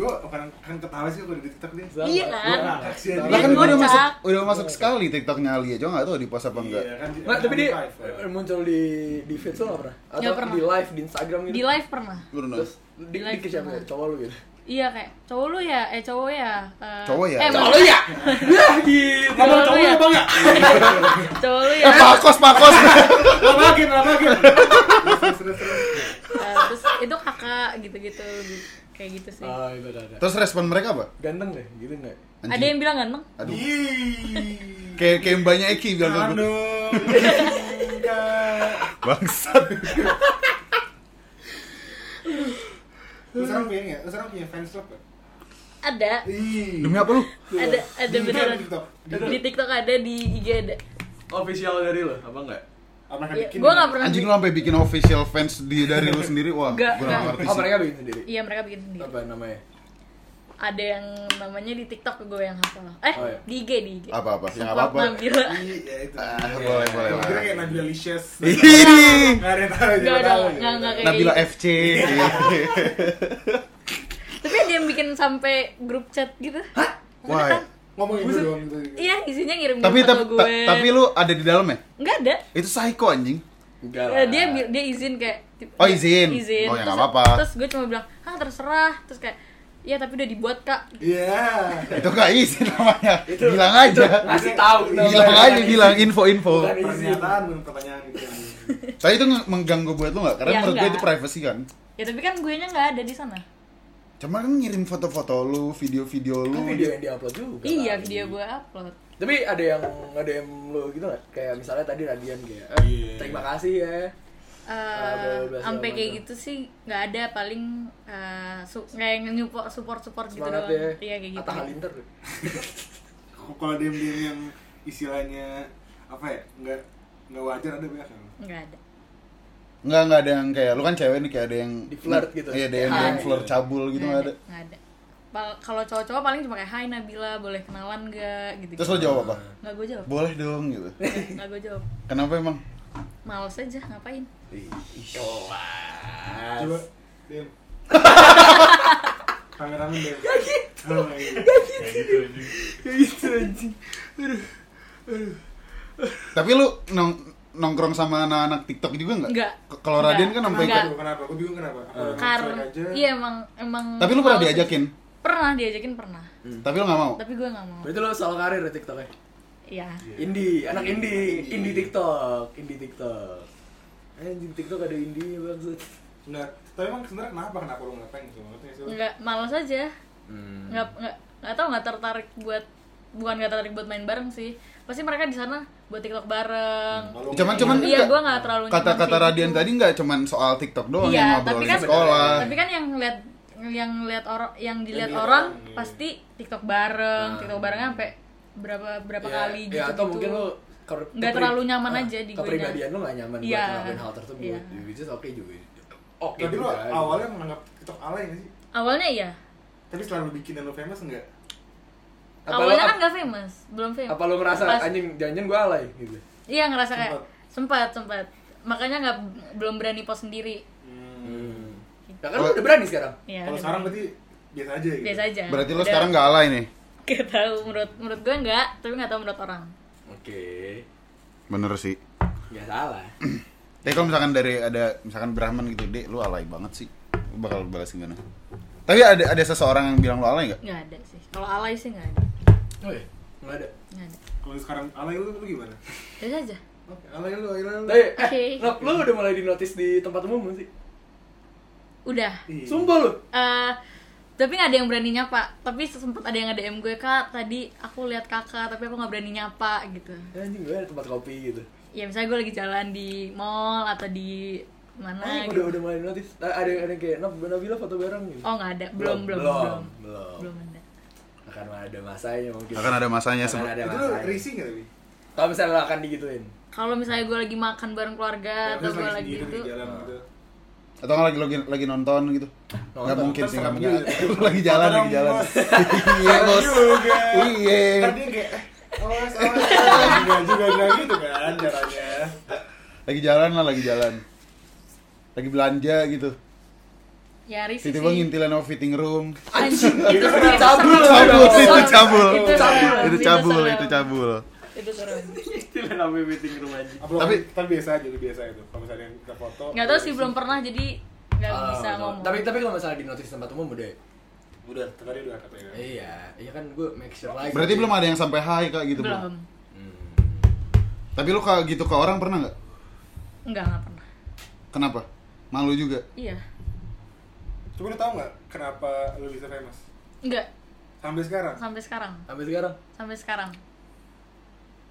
gue akan akan ketawa sih kalau di TikTok dia. sama. Iya kan? Gua Nah, kasihan dia. kan gue udah masuk, udah masuk sekali TikToknya Ali aja nggak tahu di post apa enggak. Iya kan. Nggak, tapi dia ya. muncul di di feed lo nggak pernah? Atau pernah. di live di Instagram gitu? di live pernah. Terus di, Di live di, siapa ya? Cowok lu gitu? iya kayak cowok lu ya eh cowok ya eh, Cowok ya? eh, Cowok maksud- ya? Ya gitu. Cowok lu ya Bang ya? cowok lu ya Eh pakos pakos. Labakin, labakin. Terus, terus, terus. Terus itu kakak gitu-gitu lebih kayak gitu sih Oh, itu ada. Terus respon mereka apa? Ganteng deh, gitu nggak? Ada yang bilang ganteng Aduh. Kayak kayak mbaknya Eki bilang. Aduh. Bangsat. Lu sekarang punya nggak? Lu sekarang punya fans club nggak? ada Ih. Demi apa lu? ada ada Di beneran TikTok. di TikTok ada di IG ada Official dari lo, apa enggak? Mereka ya, bikin? gue nggak pernah Anjing lu sampai bikin official fans di dari lu sendiri. Wah, Nggak, gue gak ngerti Oh, sih. mereka bikin sendiri. iya mereka bikin sendiri Apa namanya? ada yang namanya di TikTok gue yang hafal eh Oh, iya. di IG di IG Apa apa? Yang Support apa apa? Nabila Iya, ya itu. Ah, boleh, boleh, Gua boleh. kira kayak Nabila Licious. Ih. Nggak ada yang tahu. Nggak juga ada, tahu. nggak, nggak kayak Nabila gitu. FC. tapi ada yang bikin sampai grup chat gitu Wah. Ngomongin gue doang gitu. iya isinya ngirim Tapi foto tapi gue ta- tapi lu ada di dalam ya? nggak ada Itu psycho anjing. Enggak Eh, dia bi- dia izin kayak Oh, izin. izin Oh, ya terus, nggak apa-apa. terus gue cuma bilang ah terserah terus kayak ya tapi udah dibuat kak Iya. Itu gak izin namanya. Bilang aja. Ngasih tahu Bilang aja bilang info-info. Pernyataan pertanyaan gitu. Tapi itu mengganggu buat lu gak? Karena Ya, menurut gue enggak. itu privacy kan. ya tapi kan gue nya nggak ada di sana Cuma kan ngirim foto-foto lu, video-video lu. Kan video yang diupload juga. iya kan. video gue upload Tapi ada yang ada yang lo gitu nggak? Kayak misalnya tadi Radian kayak, eh, Iya. terima kasih ya. Eh, bla, bla, sampai kayak gitu sih nggak ada paling eh, su kayak nyupport support support gitu Semangat doang ya. iya kayak gitu Atta Halilintar. Kalau DM-DM yang istilahnya apa ya? Nggak nggak wajar ada banyak kan? nggak ada Enggak, enggak ada yang kayak lu kan cewek nih kayak ada yang Di-flirt gitu. Iya, ada yang, yang flirt cabul gitu nggak enggak ada. nggak ada kalau cowok-cowok paling cuma kayak Hai Nabila boleh kenalan gak gitu Terus lu jawab apa? nggak gue jawab Boleh dong gitu. nggak gue jawab Kenapa emang? males aja ngapain Kelas. Coba DM. Kameramen DM. Oh my God. Kayak gitu anjing. Gitu anjing. Tapi lu nong nongkrong sama anak-anak TikTok juga enggak? Nggak. Kalau Nggak. Radian kan sampai Nggak. Kenapa? Kenapa? Gue bingung kenapa. Apa udah karena iya emang emang Tapi lu pernah diajakin? aja. pernah diajakin pernah Tapi lu gak mau? tapi gue nggak mau Berarti lo soal karir ya TikToknya? iya Indie, anak indie, indie TikTok, indie TikTok. Anjing TikTok ada indie banget. Nggak. Tapi emang sebenarnya kenapa? Kenapa lu nggak pengen gitu? Nggak sih lu? nggak males aja Hmm. nggak nggak nggak tahu nggak tertarik buat bukan nggak tertarik buat main bareng sih pasti mereka di sana buat tiktok bareng Kalau Cuman nggak- cuman iya enggak- gue nggak terlalu kata-kata Radian tadi nggak cuman soal TikTok doang yang iya ngobrolin tapi kan sekolah. tapi kan yang ngeliat yang lihat orang yang dilihat orang orang, iya. pasti TikTok bareng, Nah. TikTok barengnya sampai berapa berapa Ya, kali gitu. ya, atau mungkin lu ke- Nggak terlalu nyaman ah, aja di guenya. kepribadian lu gak nyaman Iya. buat ngelakuin hal tersebut Iya. which is oke juga oke Tapi lu juga awalnya menganggap TikTok alay nggak sih? Awalnya iya. Tapi setelah lu bikin dan lu famous enggak? Apa Awalnya lu, kan nggak famous, belum famous. apa lu ngerasa Pas- anjing jangan gue alay gitu Iya ngerasa kayak Sempet. sempat sempat. Makanya nggak belum berani post sendiri. Hmm. ya kan lu udah berani sekarang Iya. Kalau sekarang berani. berarti biasa aja gitu. biasa aja. Berarti lo Udah- sekarang gak alay nih? Gak tahu menurut menurut gue enggak, tapi nggak tahu menurut orang. oke Bener sih. nggak salah Tapi kalau misalkan dari ada misalkan Brahman gitu, dek, lu alay banget sih. Lu bakal balas gimana? Tapi ada ada seseorang yang bilang lu alay nggak? Nggak ada sih. Kalau alay sih nggak ada. Oh iya nggak ada Nggak ada. Kalau sekarang alay lu, lu gimana? Biasa aja. Oke, alay lu, alay lu. tapi eh Oke. Nop, lu udah mulai di notice di tempat umum belum sih Udah. Ih. sumpah lu Eh, tapi nggak ada yang berani nyapa. Tapi sempat ada yang DM gue kak. Tadi aku lihat kakak, tapi aku nggak berani nyapa gitu. Ya, anjing gue ada tempat kopi gitu Ya misalnya gue lagi jalan di mall atau di mana Ah, gitu. udah udah mulai notice Ah, ada ada yang kayak Nop Nabila foto bareng gitu Oh nggak ada, belum belum belum belum belum, belum ada. Akan ada masanya mungkin Akan ada masanya Akan ada Itu lu masanya risih nggak tapi? kalau misalnya lo akan digituin Kalau misalnya gue lagi makan bareng keluarga Ya, atau gue lagi itu, di jalan gitu. atau nggak lagi lagi lagi nonton gitu? Nggak mungkin sih, nggak mungkin. lagi jalan, lagi jalan. Iya bos. Iya. Ntar dia kayak, eh, awas, awas, awas. Enggak juga, enggak gitu kan caranya. Lagi jalan lah, lagi jalan. Lagi belanja gitu. Ya risih Tiba-tiba sih. ngintilin sama fitting room. Anjing, itu cabul, Cabul, cabul. itu cabul. Itu serem, Itu itu cabul, itu cabul. Itu serem. Istilah namanya meeting room aja Tapi- tapi tapi biasa aja, lu biasa itu. Kalau misalnya kita foto. Nggak tahu sih belum pernah jadi nggak Ah, bisa ngomong. tapi tapi kalau misalnya di notice tempat umum udah Udah, tadi udah katanya. iya iya kan gue make sure lagi Berarti belum ada yang sampai hai kak gitu belum. belum? Hmm. Tapi lu kayak gitu ke orang pernah nggak? Enggak nggak pernah. Kenapa? Malu juga. Iya. Coba lu tau nggak kenapa lu bisa famous? Enggak Sampai sekarang? sampai sekarang. sampai sekarang Sampai sekarang.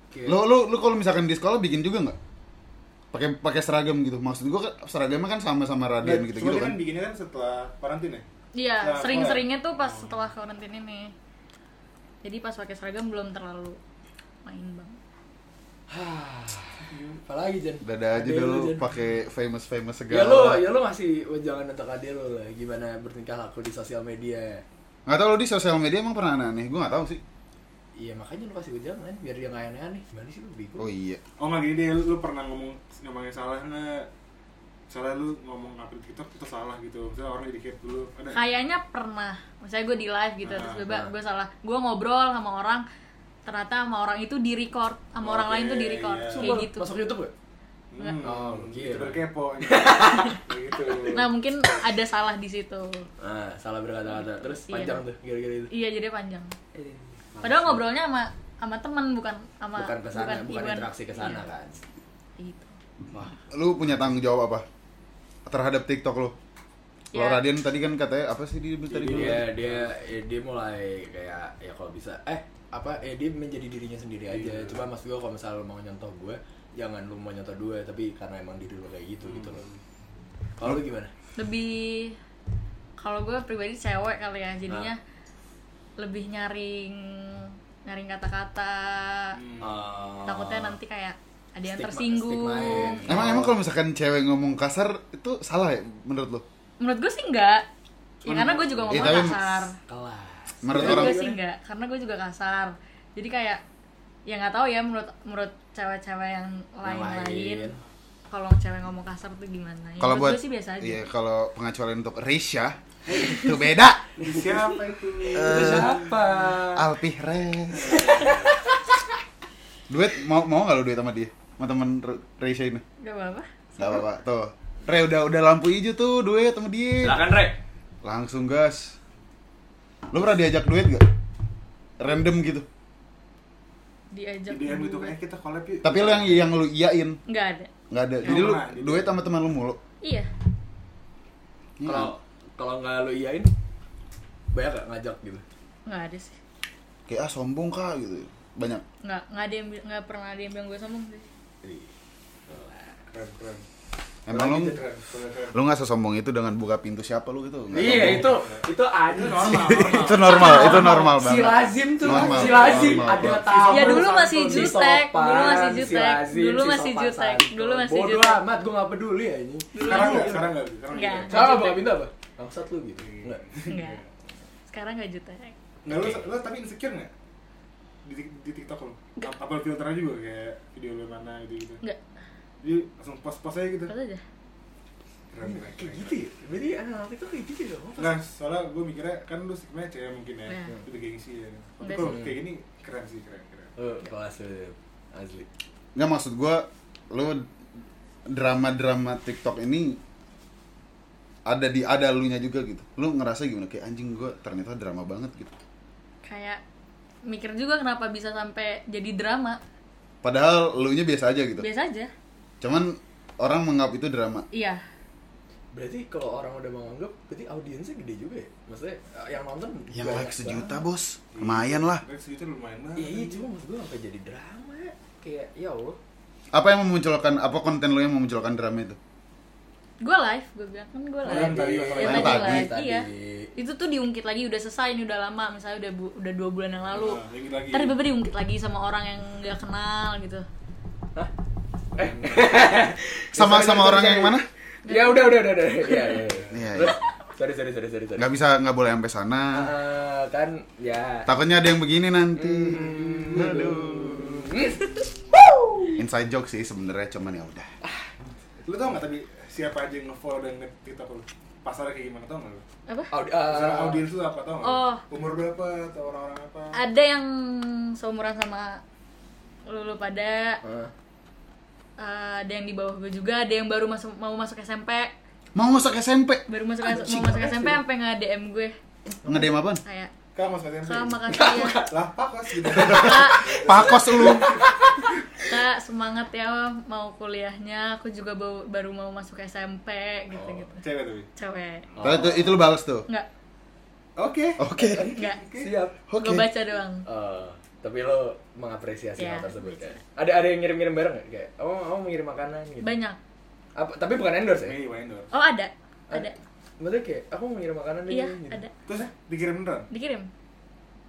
Kayak- Lu lu lu kalau misalkan di sekolah bikin juga nggak? Pakai pakai seragam gitu. Maksud gua kan seragamnya kan sama-sama Radian Nggak, gitu-gitu cuma dia kan. kan bikinnya kan setelah karantina ya? Iya, Nah, sering-seringnya tuh pas setelah karantina ini. Jadi pas pakai seragam belum terlalu main bang. apalagi Jan Dada aja dulu pakai famous famous ya lu segala. ya lu ngasih wejangan untuk adil lu lah gimana bertingkah laku di sosial media Nggak tahu lu di sosial media emang pernah aneh-aneh. Gua nggak tahu sih. iya makanya lu kasih wejangan biar dia nggak aneh-aneh gimana sih lu bego Oh iya. Oh nggak gini deh, lu, pernah ngomong ngomongnya salah nggak? Salah lu ngomong upload TikTok itu salah gitu. Misalnya orang jadi hate dulu, ada. Kayaknya pernah. Misalnya gue di live gitu, terus Ah, tiba ah. gue salah. Gue ngobrol sama orang, ternyata sama orang itu di record, sama orang Oke, lain tuh di record, iya. kayak Sumpah, gitu. masuk YouTube gak? Hmm, Oh, gitu. Kayak gitu. Nah mungkin ada salah di situ. Nah, salah berkata-kata. Terus Iya. panjang tuh, gara-gara itu. Iya jadi panjang. Padahal ngobrolnya sama sama teman bukan sama bukan ke sana, bukan, iya, interaksi ke sana iya, kan. Gitu. Wah, Lu punya tanggung jawab apa? Terhadap TikTok lu? Kalau Ya. Radian tadi kan katanya apa sih dia tadi bilang? dia dia dia mulai kayak ya kalau bisa eh apa eh dia menjadi dirinya sendiri aja. Iya. Cuma mas gue kalau misalnya lu mau nyontoh gue, jangan lu mau nyontoh gue tapi karena emang diri lu kayak gitu gitu loh. Kalau lu gimana? Lebih kalau gue pribadi cewek kali ya, jadinya Ah. lebih nyaring nyaring kata-kata. Hmm. Ah, Takutnya nanti kayak ada yang Stigma- tersinggung. stigmain. Emang emang kalau misalkan cewek ngomong kasar itu salah ya menurut lu? Menurut gue sih enggak. Ya karena gue juga Iya, ngomong tapi- kasar. kelas. Menurut orang gue sih enggak, karena gue juga kasar. Jadi kayak ya nggak tahu ya menurut menurut cewek-cewek yang lain-lain. lain. Kalau cewek ngomong kasar tuh gimana? Ya, kalau buat gue sih biasa aja. Iya, kalau pengecualian untuk Risha itu beda. Siapa itu? Itu siapa? Alpi Res. duet mau mau nggak lu duet sama dia? Sama teman Risha ini? Gak apa-apa. Gak apa-apa. Tuh. Re udah udah lampu hijau tuh duet sama dia. Silakan Re. Langsung gas. Lu pernah diajak duet gak? Random gitu. Diajak Di DM gitu kayak kita collab yuk. Tapi lu yang yang lu iyain Nggak ada. nggak ada. Jadi lu duet sama teman lu mulu. Iya. Kalau kalau nggak lu iyain banyak gak ngajak gitu? Nggak ada sih. Kayak ah sombong kak gitu. Banyak. Nggak nggak ada yang nggak pernah ada yang bilang gue sombong sih. Keren keren. Emang lu lu nggak sesombong itu dengan buka pintu siapa lu gitu? Nggak Iya itu itu ada normal normal. Itu normal, itu normal Si banget. lazim tuh Normal, si lazim normal ada tamu Ya, dulu masih si jutek, sopan, dulu masih si jutek, lazim, dulu si masih jutek, dulu masih Bodoh jutek. amat gue gak peduli ya ini sekarang nggak sekarang nggak sekarang Nggak. nggak. Sekarang buka pintu apa bangsat lu gitu. Enggak Enggak. Sekarang nggak jutek. nggak lu lu tapi insecure nggak? Di, di TikTok lu? Apa filternya juga kayak video lu mana gitu gitu Enggak. Jadi langsung post aja gitu Pas aja. keren keren kayak keren. gitu ya berarti anak-anak itu kayak gitu ya Nggak, soalnya gue mikirnya kan lu sebenarnya cewek mungkin ya, Iya. itu gengsi ya. Tapi Enggak kalau sih. kayak gini keren sih, keren, keren. oh kelas asli Nggak maksud gua lu drama-drama TikTok ini ada di ada lunya juga gitu. Lu ngerasa gimana kayak anjing gua ternyata drama banget gitu. Kayak mikir juga kenapa bisa sampai jadi drama. Padahal lu nya biasa aja gitu. Biasa aja. Cuman orang menganggap itu drama. Iya. berarti kalau orang udah menganggap berarti audiensnya gede juga ya maksudnya eh, yang nonton Yang banyak like sejuta, banget. Bos. Lumayan lah. Rex itu lumayan banget. iya cuma maksud gue sampai jadi drama ya kayak ya Allah Apa yang memunculkan apa konten lu yang memunculkan drama itu? Gue live, gue bilang kan gue live. Yang tadi, Yang yang tadi tadi, live, tadi. iya. Itu tuh diungkit lagi udah selesai ini udah lama, misalnya udah bu- udah dua bulan yang lalu. Nah. Ntar tiba-tiba diungkit lagi sama orang yang nggak kenal gitu. Sama sorry, sama sorry, orang yang mana? ya udah udah udah udah iya iya iya. Iya, Terus, iya. sorry sorry sorry sorry sorry Nggak bisa nggak boleh sampai sana. Ah, kan ya Takutnya ada yang begini nanti. Hmm, aduh Inside joke sih sebenarnya cuman ya udah. Lu tau nggak tapi siapa aja yang nge-follow dan nge-tiktok lu? Pasarnya kayak gimana tau nggak lu? Apa? Audi, Misalnya ah, audiens lu apa tau nggak? Oh. Umur berapa atau orang-orang apa? Ada yang seumuran sama lu, lu pada ah. Eh, ada yang di bawah gue juga, ada yang baru masuk mau masuk SMP, Mau masuk SMP? baru masuk Anjing, mau masuk SMP sampai nge DM gue Ngedem apaan? kayak Kak mas SMP. kak makasih ya Lah pak kos gitu. kak Pakos lu. kak semangat ya mau kuliahnya aku juga baru, baru mau masuk SMP gitu gitu Cewek tapi. cewek Tapi itu, itu lu balas tuh. nggak Oke. Oke. nggak siap Oke. gue baca doang Eh, tapi lo mengapresiasi Iya, hal tersebut baca. kan? Ada ada yang ngirim-ngirim bareng nggak? Kayak, oh, oh mengirim makanan gitu. banyak Apa, tapi bukan endorse ya? Mei Wendor. oh ada ada Maksudnya kayak, aku mau ngirim makanan iya gitu. ada Terus dikirim beneran? dikirim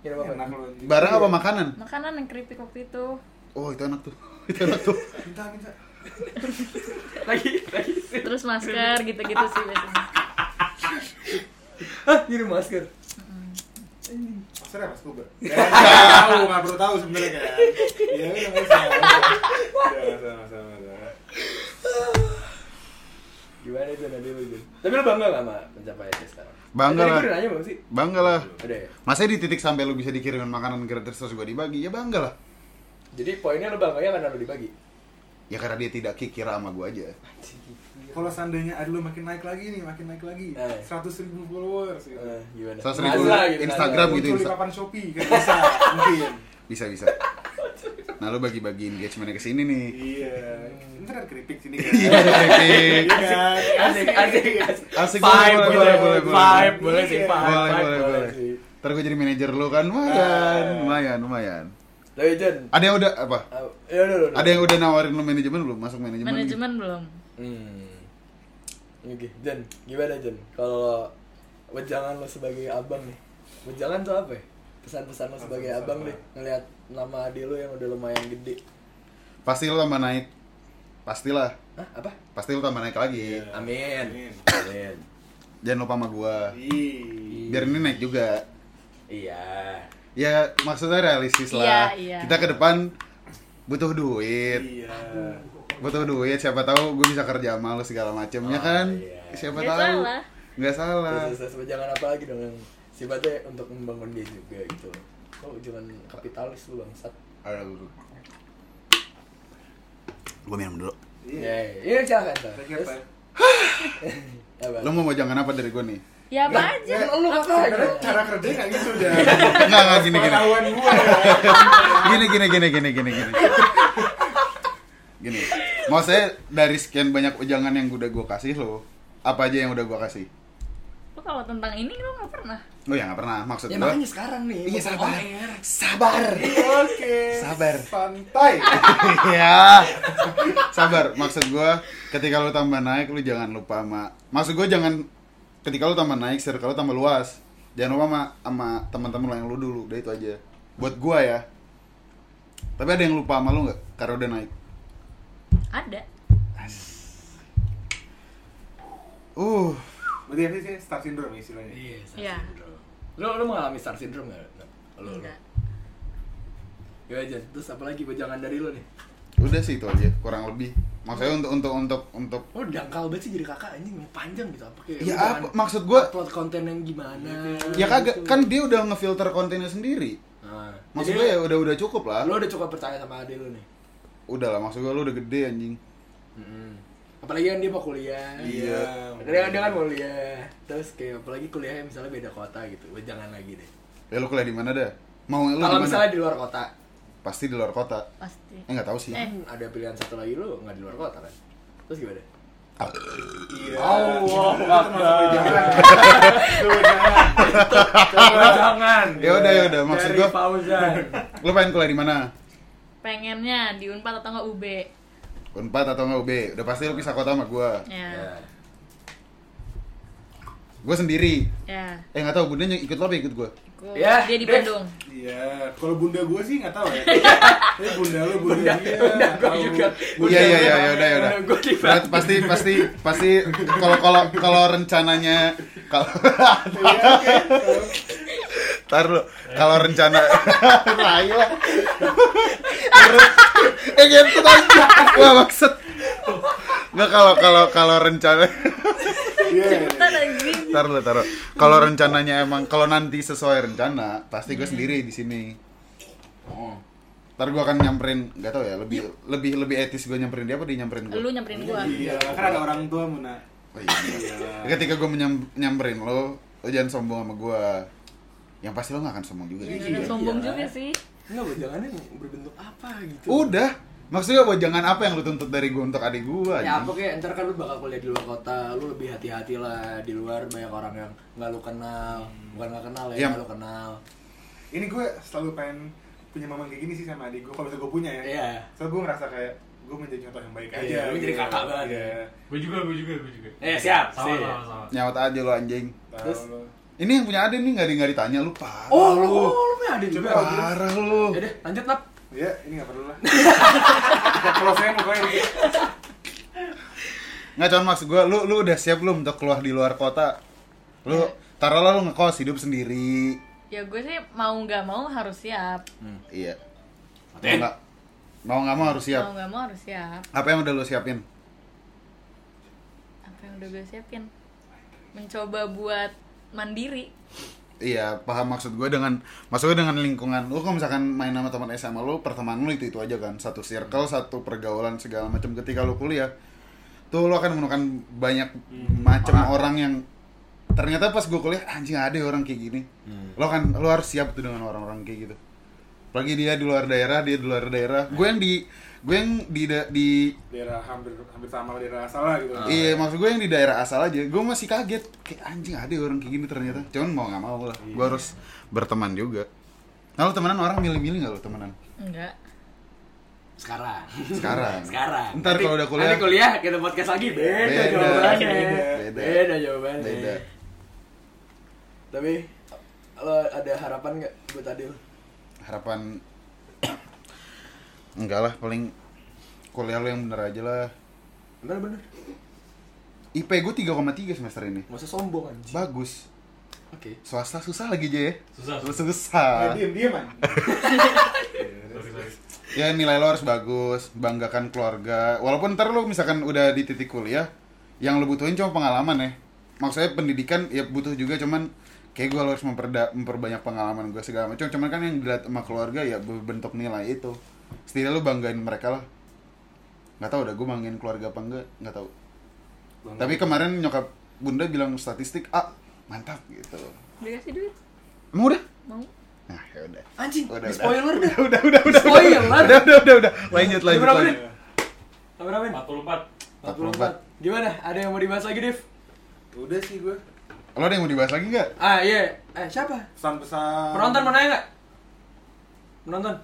Ngirim apa? Enak. Barang apa makanan? makanan yang keripik waktu itu Oh, itu enak tuh. Itu enak tuh. Minta minta. lagi, lagi. terus masker gitu-gitu sih biasanya Hah, ngirim masker. Maksudnya mas Kuba? Ya, tahu, nggak perlu tahu sebenarnya kan. Iya, udah nggak usah. Udah, sama sama sama. Gimana itu nanti lu? Tapi lu bangga gak sama pencapaiannya sekarang? Bangga Tadi lah. nanya belum sih? Bangga lah. Udah ya? Masa di titik sampai lu bisa dikirimin makanan gratis terus gua dibagi? Ya bangga lah. Jadi poinnya lu bangga ya karena lu dibagi? Ya karena dia tidak kikira sama gua aja. Kalau seandainya ada lu makin naik lagi nih, makin naik lagi, Eh. seratus ribu followers gitu. Eh, gimana? Seratus ribu Nazla gitu, Instagram gitu. Muncul di papan Shopee kan bisa, mungkin. Bisa bisa. Nah, lu bagi-bagi engagementnya ke sini nih. Iya. Ntar ada keripik sini kan. Iya, keripik. Iya kan? Asik, asik, asik. Asik, boleh, boleh, boleh, boleh. Boleh sih, Boleh, boleh, boleh. sih. Ntar gue jadi manajer lu kan, lumayan, lumayan, lumayan. Tapi Jen, Ada yang udah apa? uh, ya udah, udah. Ada yang udah nawarin lu manajemen belum? Masuk manajemen? nih? manajemen belum Hmm. Oke, Jen, gimana Jen? Kalau wejangan lo sebagai abang nih, wejangan tuh apa ya? Pesan-pesan lo sebagai Pesan-pesan abang apa? deh, ngelihat nama adik lo yang udah lumayan gede. Pasti lu tambah naik. Pastilah. Hah, apa? Pasti lu tambah naik lagi. Iya. Amin. Amin. Amin. Jangan lupa sama gua. Ih. Biar ini naik juga. Iya. Ya maksudnya realistis lah. Iya, iya. Kita ke depan butuh duit. Iya. Butuh duit. Siapa tahu gue bisa kerja sama lu segala macem ya Oh, kan? iya. Siapa Nggak tahu? salah. Nggak salah. Terus, terus wejangan apa lagi dong yang sifatnya untuk membangun dia juga gitu. Oh, jangan kapitalis lu bangsat. Aduh. Gue minum dulu. Ya, iya silakan. Sar. Thank you, Terus, Pak. apa? Lu mau jangan apa dari gue nih? Ya apa aja Kan lu aja. cara kerja nggak gitu dah. Enggak, enggak gini gini. Ya. Gini gini gini gini gini gini. Gini. Maksudnya dari sekian banyak ujangan yang udah gue kasih lo, apa aja yang udah gue kasih? lu kalau tentang ini lu nggak pernah Oh ya nggak pernah maksud Ya gua. makanya sekarang nih. Iya mau sabar. air. Sabar. Oke. Sabar. Santai. Iya. Sabar. Maksud gua ketika lu tambah naik lu jangan lupa sama Maksud gua jangan ketika lu tambah naik circle lu tambah luas. Jangan lupa sama sama teman-teman lu yang lu dulu. Udah itu aja. Buat gua ya. Tapi ada yang lupa sama lu nggak? Karena udah naik. ada Uh, Berarti apa sih star syndrome istilahnya? Iya. star Iya. syndrome. Lo lo mengalami star syndrome nggak? Lo. enggak Ya aja. Terus apa lagi jangan dari lo nih? Udah sih itu aja kurang lebih. Maksudnya untuk untuk untuk untuk Oh dangkal banget sih jadi kakak anjing yang panjang gitu apa kayak Ya apa? jangan Maksud gua- upload konten yang gimana ya kagak gitu. kan dia udah ngefilter kontennya sendiri. nah, Maksud gue ya udah udah cukup lah. lo udah cukup percaya sama adik lo nih Udah lah maksud gue lu udah gede anjing. apalagi kan dia mau kuliah Iya. dia, dia kan mau kuliah terus kayak apalagi kuliahnya misalnya beda kota gitu jangan lagi deh Ya lu kuliah di mana dah? Mau kalau misalnya di luar kota Pasti di luar kota. pasti Eh nggak tahu sih. Eh. ada pilihan satu lagi lo nggak di luar kota kan terus gimana Iya. Allah jangan Ya udah, ya udah, maksud gua- Fauzan Lu pengen kuliah di mana? pengennya di unpad atau enggak ub Unpad atau nggak UB? Udah pasti lu pisah kota sama gua. ya ya. Gua sendiri. ya Eh nggak tahu bundanya ikut lo apa ikut gua? Gua- Ya, dia di. Bandung Iya, kalau bunda gue sih nggak tahu ya. Tapi bunda lu, bunda, dia. bunda tahu. juga. Iya iya iya ya udah ya udah. Berarti pasti pasti pasti kalau kalau kalau rencananya kalau Iya, oke. Ntar lu, kalau rencana Rai lah Eh gitu aja Wah maksud Nggak kalau kalau kalau rencana. Cepetan anjing. Ntar lu taruh. Kalau rencananya emang Kalau nanti sesuai rencana Pasti gue sendiri di sini. Oh. Ntar gue akan nyamperin Gak tau ya Lebih lebih lebih etis gue nyamperin dia apa dia nyamperin gue lu nyamperin gua. Iya, kan ada orang tua Muna. Oh, iya. Ketika gue menyam, nyamperin lo Lo jangan sombong sama gue Yang pasti lo gak akan sombong juga Jangan Iya. sombong juga sih. Enggak, jangan berbentuk apa gitu. Udah Maksudnya buat jangan apa yang lu tuntut dari gue untuk adik gue Ya apa kayak ntar kan lu bakal kuliah di luar kota, lu lebih hati-hati lah di luar banyak orang yang nggak lu kenal, bukan nggak kenal ya, Iya. nggak lu kenal. Ini gue selalu pengen punya momen kayak gini sih sama adik gue. Kalau misalnya gue punya ya. Iya. So gue ngerasa kayak gue menjadi contoh yang baik Iya, aja. jadi gitu. kakak banget Iya. ya. Gue juga, gue juga, gue juga. Eh, siap, Sama, siap. sama, sama. Nyawat aja lo anjing Terus? Ini yang punya adik nih gak, di, nggak ditanya lu parah Oh, lu, lu lu punya adik juga. Parah lu Ya deh, lanjut nap. Iya, ini nggak perlu lah. Kita close-nya pokoknya ini. Nggak cuman maksud gue, lu, lu udah siap belum untuk keluar di luar kota? Lu, taruhlah lu ngekos hidup sendiri ya gue sih mau nggak mau harus siap Iya Mau Matiin. nggak Mau nggak mau harus mau siap nggak mau harus siap Apa yang udah lu siapin? apa yang udah gue siapin mencoba buat mandiri Iya, paham maksud gue dengan maksud gue dengan lingkungan. Lu kalau misalkan main sama teman SMA lu, pertemanan lu itu itu aja kan, satu circle, satu pergaulan segala macam. Ketika lu kuliah, tuh lu akan menemukan banyak macam orang. yang ternyata pas gue kuliah anjing ada orang kayak gini. Lo kan lu harus siap tuh dengan orang-orang kayak gitu. Apalagi dia di luar daerah, dia di luar daerah. Gue yang di gue yang di da- di Daerah hampir hampir sama daerah asal lah gitu. Iya, maksud gue yang di daerah asal aja. Gue masih kaget. Kayak anjing ada orang kayak gini ternyata. Cuman mau nggak mau lah. Gue harus berteman juga. Nah, temenan orang milih-milih nggak lu temenan? enggak Sekarang. Sekarang. Sekarang. Ntar kalau udah kuliah. Nanti kuliah kita podcast lagi beda, Beda. jawabannya. Beda. Beda. jawabannya. Beda. Tapi lo ada harapan nggak buat Adil? Harapan enggak lah, paling kuliah lu yang bener aja lah. Bener bener. IP gue 3,3 semester ini. Usah sombong anjing. Bagus. Oke. Swasta susah lagi aja ya. Susah. Susah. Diam diam man. Sorry, sorry. ya nilai lo harus bagus banggakan keluarga walaupun ntar lo misalkan udah di titik kuliah yang lo butuhin cuma pengalaman ya maksudnya pendidikan ya butuh juga cuman kayak gue harus memperda memperbanyak pengalaman gue segala macam cuman kan yang dilihat sama keluarga ya bentuk nilai itu setidaknya lo banggain mereka lah nggak tahu udah gue banggain keluarga apa enggak nggak tahu tapi kemarin nyokap bunda bilang statistik ah mantap gitu dikasih duit emang udah mau nah ya udah Anjing, Udah, di udah. spoiler dah. udah udah udah Spoiler. udah udah udah udah lanjut lanjut Berapa lanjut? Berapa men? 44. 44. Gimana? Ada yang mau dibahas lagi, Div? Udah sih gue. Lo ada yang mau dibahas lagi nggak? Ah iya, eh siapa? Pesan-pesan. Penonton mau nanya nggak? Penonton?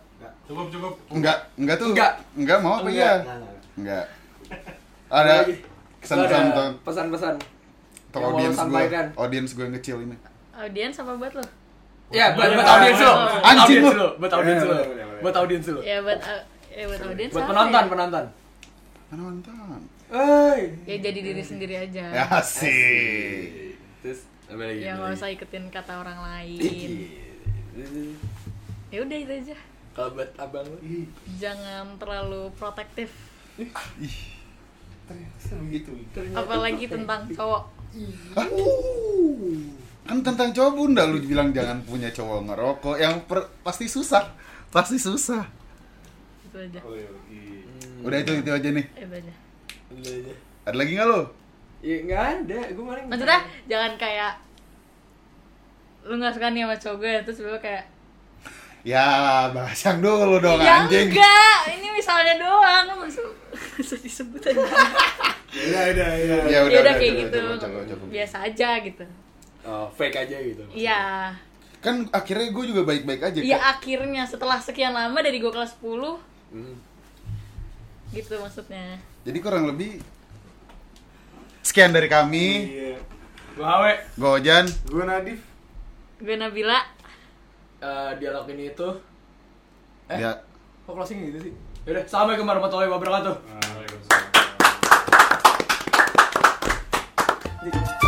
Cukup cukup. Enggak, enggak tuh. Enggak. Enggak mau apa iya? Nggak. Enggak. Ada kesan-kesan pesan-pesan. untuk audiens gue, sampaikan. audiens gue yang kecil ini. Audiens apa buat lo? Ya, buat, buat Oh, audiens lo. Buat Anjing lo. Buat audiens lo. Buat audiens lo. Ya buat au- ya buat audiens Buat penonton, ya? penonton. Penonton. Hei. Ya jadi diri sendiri aja. Ya sih. Terus apa lagi? Ya nggak lagi? usah ikutin kata orang lain. Ih. Ya udah itu aja. Kalau buat abang lo. Jangan terlalu protektif. Ternyata begitu. Apalagi tentang cowok. Kan tentang cowok bunda lu bilang jangan punya cowok ngerokok yang per- pasti susah. Pasti susah. Itu aja. Oh, iya, iya. Udah itu itu aja nih. Itu aja. Udah aja. Ada lagi nggak lo? Ya nggak ada, gue malah Maksudnya jangan kayak lu nggak suka nih sama cowok gue terus lu kayak Ya bahas yang dulu dong ya anjing. enggak ini misalnya doang masuk masuk disebut aja Iya, iya, iya. Ya ya udah coba, kayak gitu coba, coba, coba. biasa aja gitu oh, fake aja gitu. iya Kan akhirnya gue juga baik-baik aja. iya akhirnya setelah sekian lama dari gue kelas 10 Hmm. gitu maksudnya Jadi kurang lebih sekian dari kami. Iya. Gue Hawe. Gue Ojan. Gue Nadif. gue Nabila Eh, dialog ini itu Eh? Ya. kok closing gitu sih? Yaudah, assalamualaikum warahmatullahi wabarakatuh. Waalaikumsalam.